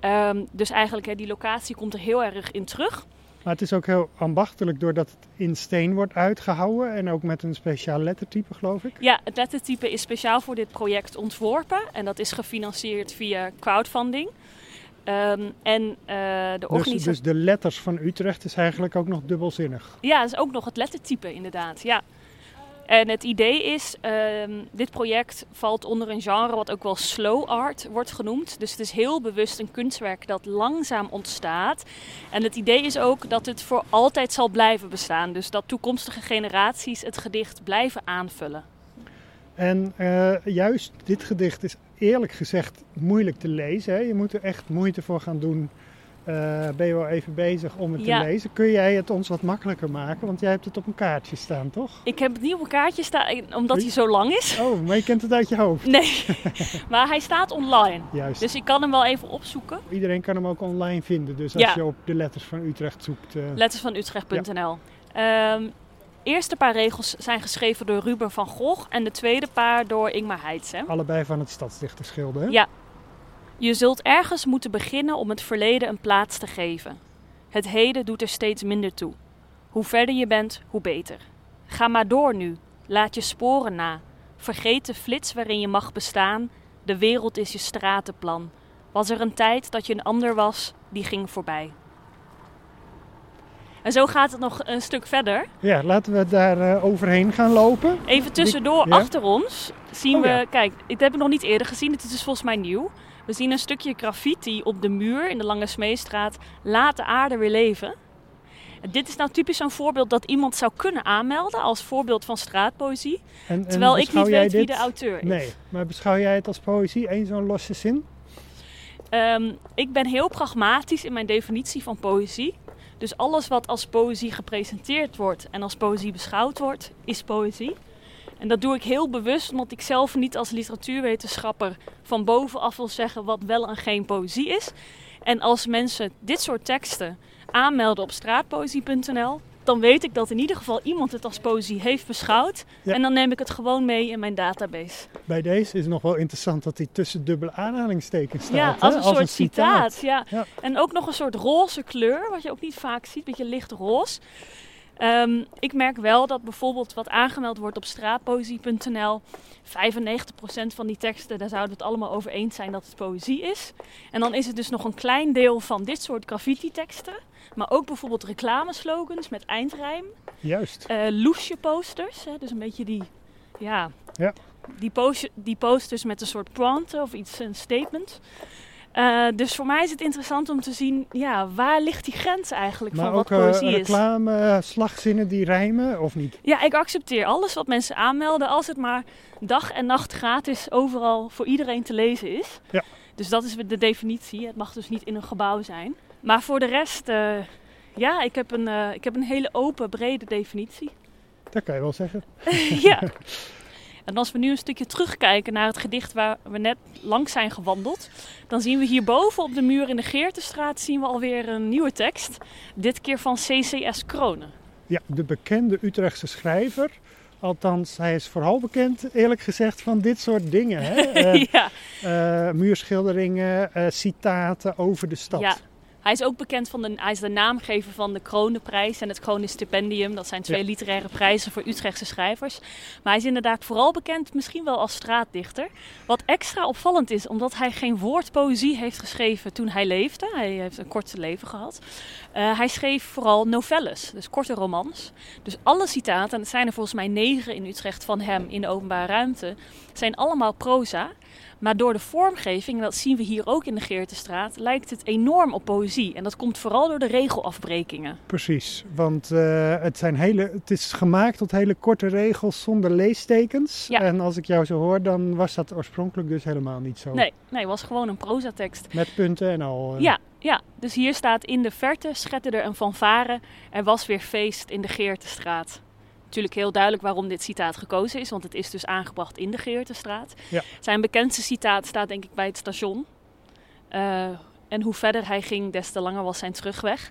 Um, dus eigenlijk, hè, die locatie komt er heel erg in terug. Maar het is ook heel ambachtelijk doordat het in steen wordt uitgehouwen en ook met een speciaal lettertype, geloof ik. Ja, het lettertype is speciaal voor dit project ontworpen en dat is gefinancierd via crowdfunding. Um, en uh, de organisatie. Dus, dus de letters van Utrecht is eigenlijk ook nog dubbelzinnig. Ja, dat is ook nog het lettertype inderdaad. Ja. En het idee is, um, dit project valt onder een genre wat ook wel slow art wordt genoemd. Dus het is heel bewust een kunstwerk dat langzaam ontstaat. En het idee is ook dat het voor altijd zal blijven bestaan. Dus dat toekomstige generaties het gedicht blijven aanvullen. En uh, juist dit gedicht is eerlijk gezegd moeilijk te lezen. Hè? Je moet er echt moeite voor gaan doen uh, ben je wel even bezig om het te lezen. Kun jij het ons wat makkelijker maken? Want jij hebt het op een kaartje staan, toch? Ik heb het niet op een kaartje staan, omdat hij zo lang is. Oh, maar je kent het uit je hoofd? Nee, [LAUGHS] maar hij staat online. Juist. Dus ik kan hem wel even opzoeken. Iedereen kan hem ook online vinden. Dus als ja. je op de letters van Utrecht zoekt. Uh... Letters van Utrecht.nl. Ja. Um, eerste paar regels zijn geschreven door Ruben van Gogh en de tweede paar door Ingmar Heitse. Allebei van het Stadsdichterschilde, hè? Ja, je zult ergens moeten beginnen om het verleden een plaats te geven. Het heden doet er steeds minder toe. Hoe verder je bent, hoe beter. Ga maar door nu. Laat je sporen na. Vergeet de flits waarin je mag bestaan. De wereld is je stratenplan. Was er een tijd dat je een ander was, die ging voorbij. En zo gaat het nog een stuk verder. Ja, laten we daar uh, overheen gaan lopen. Even tussendoor, ja. achter ons, zien oh, we... Ja. Kijk, ik heb het nog niet eerder gezien. Het is dus volgens mij nieuw. We zien een stukje graffiti op de muur in de Lange Smeestraat. Laat de aarde weer leven. Dit is nou typisch zo'n voorbeeld dat iemand zou kunnen aanmelden als voorbeeld van straatpoëzie. En, en terwijl ik niet weet dit? wie de auteur is. Nee, maar beschouw jij het als poëzie? Eén zo'n losse zin? Um, ik ben heel pragmatisch in mijn definitie van poëzie. Dus alles wat als poëzie gepresenteerd wordt en als poëzie beschouwd wordt, is poëzie. En dat doe ik heel bewust, omdat ik zelf niet als literatuurwetenschapper van bovenaf wil zeggen wat wel en geen poëzie is. En als mensen dit soort teksten aanmelden op straatpoëzie.nl, dan weet ik dat in ieder geval iemand het als poëzie heeft beschouwd. En dan neem ik het gewoon mee in mijn database. Bij deze is nog wel interessant dat hij tussen dubbele aanhalingstekens staat. Ja, als een soort citaat. ja. ja. En ook nog een soort roze kleur, wat je ook niet vaak ziet, een beetje licht roze. Um, ik merk wel dat bijvoorbeeld wat aangemeld wordt op straatpoëzie.nl, 95% van die teksten, daar zouden we het allemaal over eens zijn dat het poëzie is. En dan is het dus nog een klein deel van dit soort graffiti-teksten. Maar ook bijvoorbeeld reclameslogans met eindrijm. Juist. Uh, loesje posters, hè, dus een beetje die, ja, ja. Die, post die posters met een soort prompt of iets, een statement. Uh, dus voor mij is het interessant om te zien, ja, waar ligt die grens eigenlijk maar van wat ook, poëzie uh, reclame, is. reclame, slagzinnen die rijmen of niet? Ja, ik accepteer alles wat mensen aanmelden als het maar dag en nacht gratis overal voor iedereen te lezen is. Ja. Dus dat is de definitie. Het mag dus niet in een gebouw zijn. Maar voor de rest, uh, ja, ik heb, een, ik heb een hele open, brede definitie. Dat kan je wel zeggen. [LAUGHS] ja. [LAUGHS] En als we nu een stukje terugkijken naar het gedicht waar we net langs zijn gewandeld, dan zien we hierboven op de muur in de Geertenstraat zien we alweer een nieuwe tekst. Dit keer van CCS Kronen. Ja, de bekende Utrechtse schrijver. Althans, hij is vooral bekend, eerlijk gezegd, van dit soort dingen. Hè? Uh, [LAUGHS] ja. Uh, muurschilderingen, uh, citaten over de stad. Ja. Hij is ook bekend van de, hij is de naamgever van de Kronenprijs en het Kronenstipendium. Dat zijn twee literaire prijzen voor Utrechtse schrijvers. Maar hij is inderdaad vooral bekend misschien wel als straatdichter. Wat extra opvallend is, omdat hij geen woord poëzie heeft geschreven toen hij leefde. Hij heeft een korte leven gehad. Uh, hij schreef vooral novelles, dus korte romans. Dus alle citaten, en het zijn er volgens mij negen in Utrecht van hem in de openbare ruimte, zijn allemaal proza. Maar door de vormgeving, en dat zien we hier ook in de Geertestraat, lijkt het enorm op poëzie. En dat komt vooral door de regelafbrekingen. Precies, want uh, het, zijn hele, het is gemaakt tot hele korte regels zonder leestekens. Ja. En als ik jou zo hoor, dan was dat oorspronkelijk dus helemaal niet zo. Nee, nee het was gewoon een prozatekst. Met punten en al. Uh... Ja, ja, dus hier staat in de verte schetterde een fanfare. Er was weer feest in de Geertestraat natuurlijk heel duidelijk waarom dit citaat gekozen is, want het is dus aangebracht in de Geertestraat. Ja. Zijn bekendste citaat staat denk ik bij het station. Uh, en hoe verder hij ging, des te langer was zijn terugweg.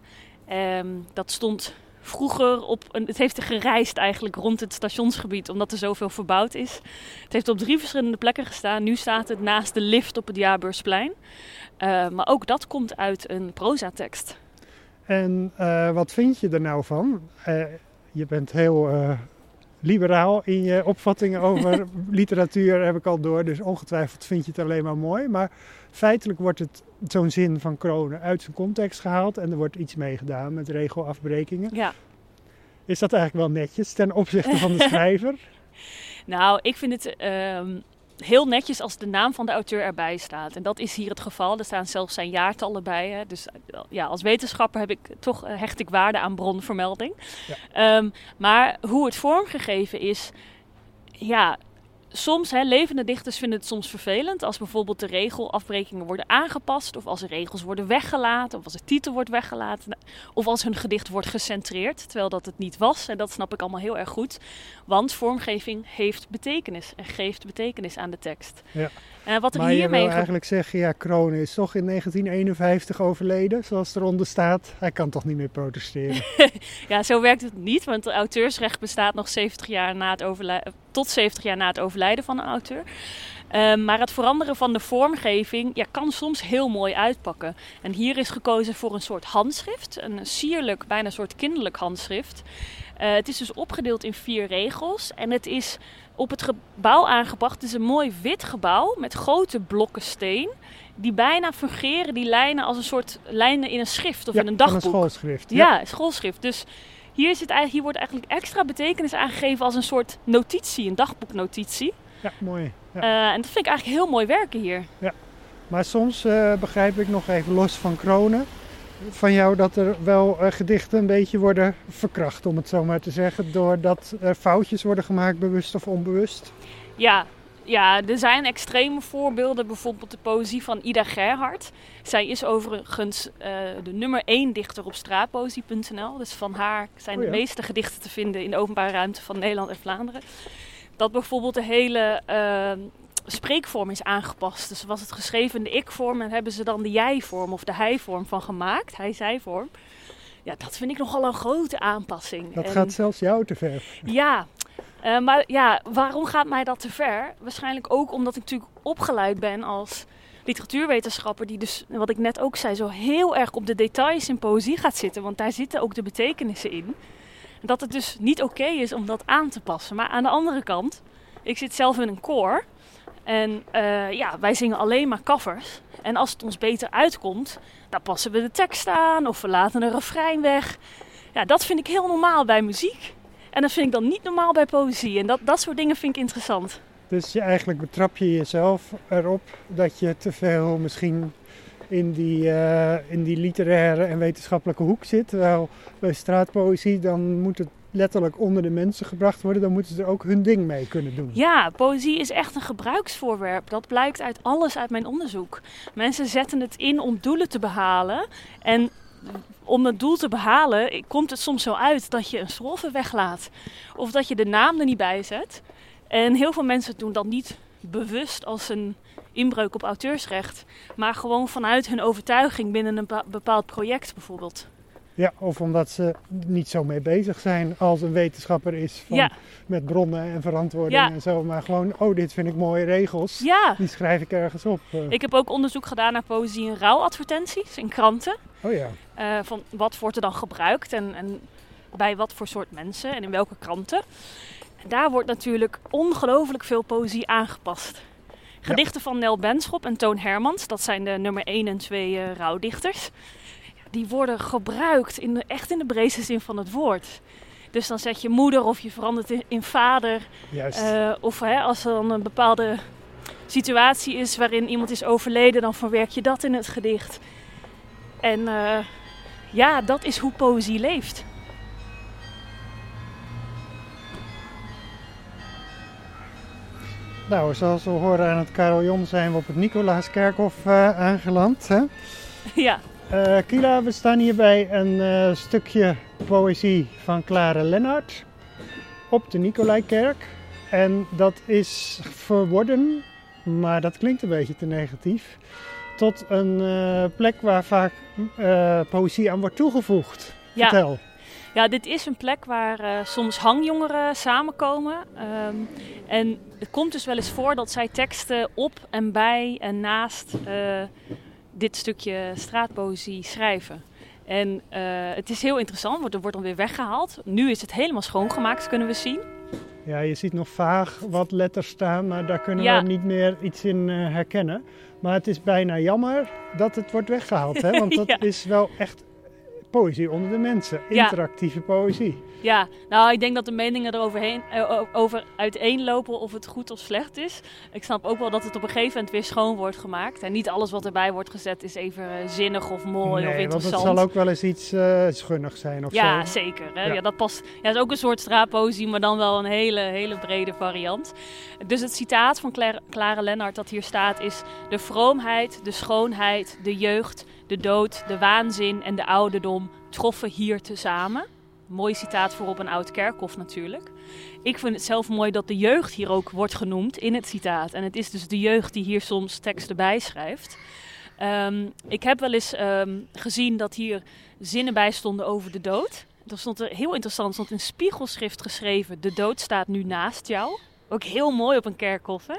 Um, dat stond vroeger op een, het heeft gereisd eigenlijk rond het stationsgebied omdat er zoveel verbouwd is. Het heeft op drie verschillende plekken gestaan. Nu staat het naast de lift op het Jaarbeursplein. Uh, maar ook dat komt uit een prozatekst. En uh, wat vind je er nou van? Uh, je bent heel uh, liberaal in je opvattingen over [LAUGHS] literatuur, heb ik al door. Dus ongetwijfeld vind je het alleen maar mooi. Maar feitelijk wordt het zo'n zin van Kronen uit zijn context gehaald en er wordt iets mee gedaan met regelafbrekingen. Ja. Is dat eigenlijk wel netjes ten opzichte van de [LAUGHS] schrijver? nou, ik vind het. Uh, heel netjes als de naam van de auteur erbij staat. En dat is hier het geval. Er staan zelfs zijn jaartallen bij. Hè. Dus ja, als wetenschapper heb ik toch eh, hecht ik waarde aan bronvermelding. Ja. Um, maar hoe het vormgegeven is, ja, soms, hè, levende dichters vinden het soms vervelend als bijvoorbeeld de regelafbrekingen worden aangepast, of als er regels worden weggelaten, of als de titel wordt weggelaten, of als hun gedicht wordt gecentreerd, terwijl dat het niet was. En dat snap ik allemaal heel erg goed, want vormgeving heeft betekenis en geeft betekenis aan de tekst. Ja. Uh, wat er maar hiermee je wil eigenlijk zeggen, ja, Kroon is toch in 1951 overleden, zoals eronder staat. Hij kan toch niet meer protesteren? [LAUGHS] ja, zo werkt het niet, want het auteursrecht bestaat nog 70 jaar na het overlijden, tot 70 jaar na het overlijden van een auteur. Um, maar het veranderen van de vormgeving ja, kan soms heel mooi uitpakken. En hier is gekozen voor een soort handschrift, een sierlijk, bijna een soort kinderlijk handschrift. Uh, het is dus opgedeeld in vier regels en het is op het gebouw aangebracht. Het is een mooi wit gebouw met grote blokken steen. Die bijna fungeren, die lijnen als een soort lijnen in een schrift of in een dagboek. een schoolschrift. Ja. ja, schoolschrift. Dus hier, zit eigenlijk, hier wordt eigenlijk extra betekenis aangegeven als een soort notitie, een dagboeknotitie. Ja, mooi. Ja. Uh, en dat vind ik eigenlijk heel mooi werken hier. Ja, maar soms uh, begrijp ik nog even los van kronen van jou dat er wel uh, gedichten een beetje worden verkracht, om het zo maar te zeggen, doordat er foutjes worden gemaakt, bewust of onbewust? Ja, ja, er zijn extreme voorbeelden, bijvoorbeeld de poëzie van Ida Gerhard. Zij is overigens uh, de nummer één dichter op straatpoëzie.nl. Dus van haar zijn oh de meeste gedichten te vinden in de openbare ruimte van Nederland en Vlaanderen. Dat bijvoorbeeld de hele uh, spreekvorm is aangepast. Dus was het geschreven de ik-vorm en hebben ze dan de jij-vorm of de hij-vorm van gemaakt, hij-zij-vorm. Ja, dat vind ik nogal een grote aanpassing. Dat gaat zelfs jou te ver. Ja, uh, maar ja, waarom gaat mij dat te ver? Waarschijnlijk ook omdat ik natuurlijk opgeleid ben als literatuurwetenschapper, die dus, wat ik net ook zei, zo heel erg op de details in poëzie gaat zitten. Want daar zitten ook de betekenissen in. Dat het dus niet oké is om dat aan te passen. Maar aan de andere kant, ik zit zelf in een koor. En uh, ja, wij zingen alleen maar covers. En als het ons beter uitkomt, dan passen we de tekst aan of we laten een refrein weg. Ja, dat vind ik heel normaal bij muziek. En dat vind ik dan niet normaal bij poëzie. En dat, dat soort dingen vind ik interessant. Dus je, eigenlijk betrap je jezelf erop dat je te veel misschien in die, uh, in die literaire en wetenschappelijke hoek zit. Terwijl bij straatpoëzie dan moet het letterlijk onder de mensen gebracht worden, dan moeten ze er ook hun ding mee kunnen doen. Ja, poëzie is echt een gebruiksvoorwerp. Dat blijkt uit alles uit mijn onderzoek. Mensen zetten het in om doelen te behalen. En om het doel te behalen, komt het soms zo uit dat je een strofe weglaat. Of dat je de naam er niet bij zet. En heel veel mensen doen dat niet bewust als een inbreuk op auteursrecht. Maar gewoon vanuit hun overtuiging binnen een bepaald project bijvoorbeeld. Ja, of omdat ze niet zo mee bezig zijn als een wetenschapper is van, met bronnen en verantwoording en zo. Maar gewoon, oh, dit vind ik mooie regels. Ja. Die schrijf ik ergens op. Eh. Ik heb ook onderzoek gedaan naar poëzie in rouwadvertenties in kranten. Oh ja. Uh, van wat wordt er dan gebruikt en, en bij wat voor soort mensen en in welke kranten. En daar wordt natuurlijk ongelooflijk veel poëzie aangepast. Gedichten van Nel Benschop en Toon Hermans, dat zijn de nummer 1 en 2 uh, rouwdichters die worden gebruikt in de, echt in de breedste zin van het woord. Dus dan zet je moeder of je verandert in, in vader. Juist. Uh, of hè, als er dan een bepaalde situatie is waarin iemand is overleden, dan verwerk je dat in het gedicht. En uh, ja, dat is hoe poëzie leeft. Nou, zoals we horen aan het carillon zijn we op het Nicolaaskerkhof uh, aangeland. Hè? Ja. Uh, Kila, we staan hier bij een uh, stukje poëzie van Clara Lennart op de Nicolaikerk. En dat is verworden, maar dat klinkt een beetje te negatief, tot een uh, plek waar vaak poëzie aan wordt toegevoegd. Ja. Vertel. Ja, dit is een plek waar soms hangjongeren samenkomen. Um, en het komt dus wel eens voor dat zij teksten op en bij en naast dit stukje straatpoëzie schrijven. En uh, het is heel interessant, want er wordt dan weer weggehaald. Nu is het helemaal schoongemaakt, kunnen we zien. Ja, je ziet nog vaag wat letters staan, maar daar kunnen we niet meer iets in uh, herkennen. Maar het is bijna jammer dat het wordt weggehaald, hè? want [LAUGHS] dat is wel echt poëzie onder de mensen. Interactieve poëzie. Ja, nou ik denk dat de meningen eroverheen uh, over uiteenlopen of het goed of slecht is. Ik snap ook wel dat het op een gegeven moment weer schoon wordt gemaakt. En niet alles wat erbij wordt gezet is even uh, zinnig of mooi of interessant. want het zal ook wel eens iets uh, schunnigs zijn of ja, Zeker, hè? Ja. ja. dat past. Ja, het is ook een soort straatpoëzie, maar dan wel een hele, hele brede variant. Dus het citaat van Claire, Clara Lennart dat hier staat is... De vroomheid, de schoonheid, de jeugd, de dood, de waanzin en de ouderdom troffen hier tezamen. Mooi citaat voor op een oud kerkhof natuurlijk. Ik vind het zelf mooi dat de jeugd hier ook wordt genoemd in het citaat. En het is dus de jeugd die hier soms teksten bijschrijft. Um, ik heb wel eens um, gezien dat hier zinnen bij stonden over de dood. Er stond er heel interessant, stond in spiegelschrift geschreven: De dood staat nu naast jou. Ook heel mooi op een kerkhof. Hè?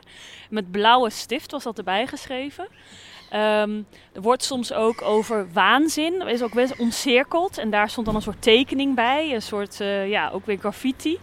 Met blauwe stift was dat erbij geschreven. Um, er wordt soms ook over waanzin, is ook best omcirkeld. En daar stond dan een soort tekening bij, een soort, uh, ja, ook weer graffiti.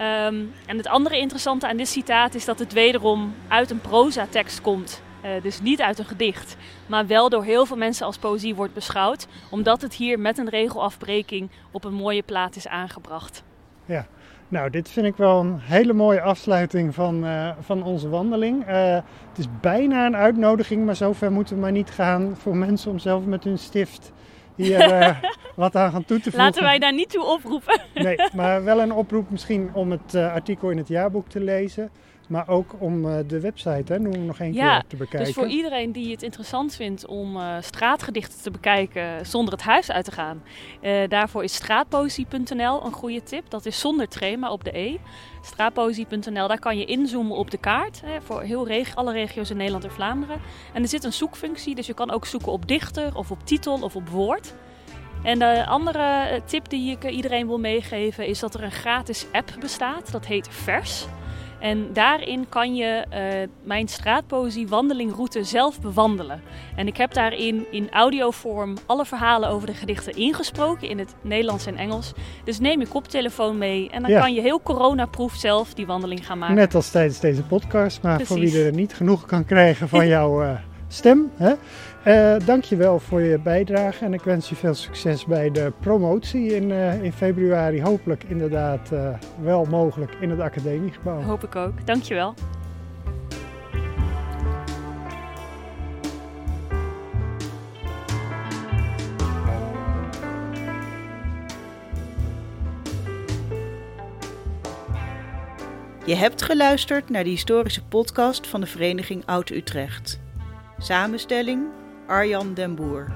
Um, en het andere interessante aan dit citaat is dat het wederom uit een proza-tekst komt. Uh, dus niet uit een gedicht, maar wel door heel veel mensen als poëzie wordt beschouwd, omdat het hier met een regelafbreking op een mooie plaat is aangebracht. Ja, nou, dit vind ik wel een hele mooie afsluiting van, uh, van onze wandeling. Uh, het is bijna een uitnodiging, maar zover moeten we maar niet gaan voor [LAUGHS] mensen om zelf met hun stift hier uh, [LAUGHS] wat aan gaan toe te voegen. Laten wij daar niet toe oproepen. nee, maar wel een oproep misschien om het artikel in het jaarboek te lezen. Maar ook om uh, de website, hè, noem nog één keer te bekijken. Dus voor iedereen die het interessant vindt om uh, straatgedichten te bekijken zonder het huis uit te gaan. Uh, daarvoor is straatpoëzie.nl een goede tip. Dat is zonder trema op de E. Straatpoëzie.nl, daar kan je inzoomen op de kaart. Hè, voor heel reg alle regio's in Nederland en Vlaanderen. En er zit een zoekfunctie, dus je kan ook zoeken op dichter of op titel of op woord. En de andere tip die ik iedereen wil meegeven is dat er een gratis app bestaat. Dat heet Vers. En daarin kan je uh, mijn straatpoëzie wandelingroute zelf bewandelen. En ik heb daarin in audiovorm alle verhalen over de gedichten ingesproken in het Nederlands en Engels. Dus neem je koptelefoon mee en dan kan je heel coronaproof zelf die wandeling gaan maken. Net als tijdens deze podcast, maar voor wie er niet genoeg kan krijgen van jouw uh, stem. Hè? Uh, dankjewel voor je bijdrage en ik wens je veel succes bij de promotie in, uh, in februari. Hopelijk inderdaad uh, wel mogelijk in het academiegebouw. Hoop ik ook. Dankjewel. Je hebt geluisterd naar de historische podcast van de Vereniging Oud-Utrecht. Samenstelling Arjan den Boer.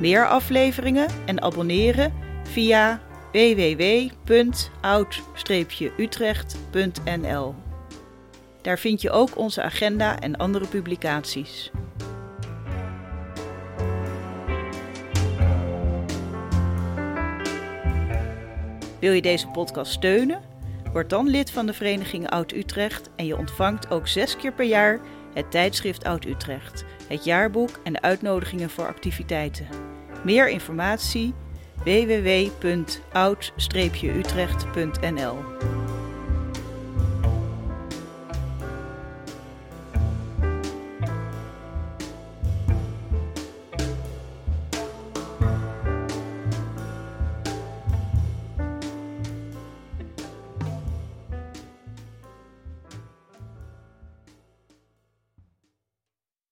Meer afleveringen en abonneren via www.oud-utrecht.nl. Daar vind je ook onze agenda en andere publicaties. Wil je deze podcast steunen? Word dan lid van de Vereniging Oud-Utrecht en je ontvangt ook zes keer per jaar het tijdschrift Oud-Utrecht, het jaarboek en de uitnodigingen voor activiteiten. Meer informatie www.oud-utrecht.nl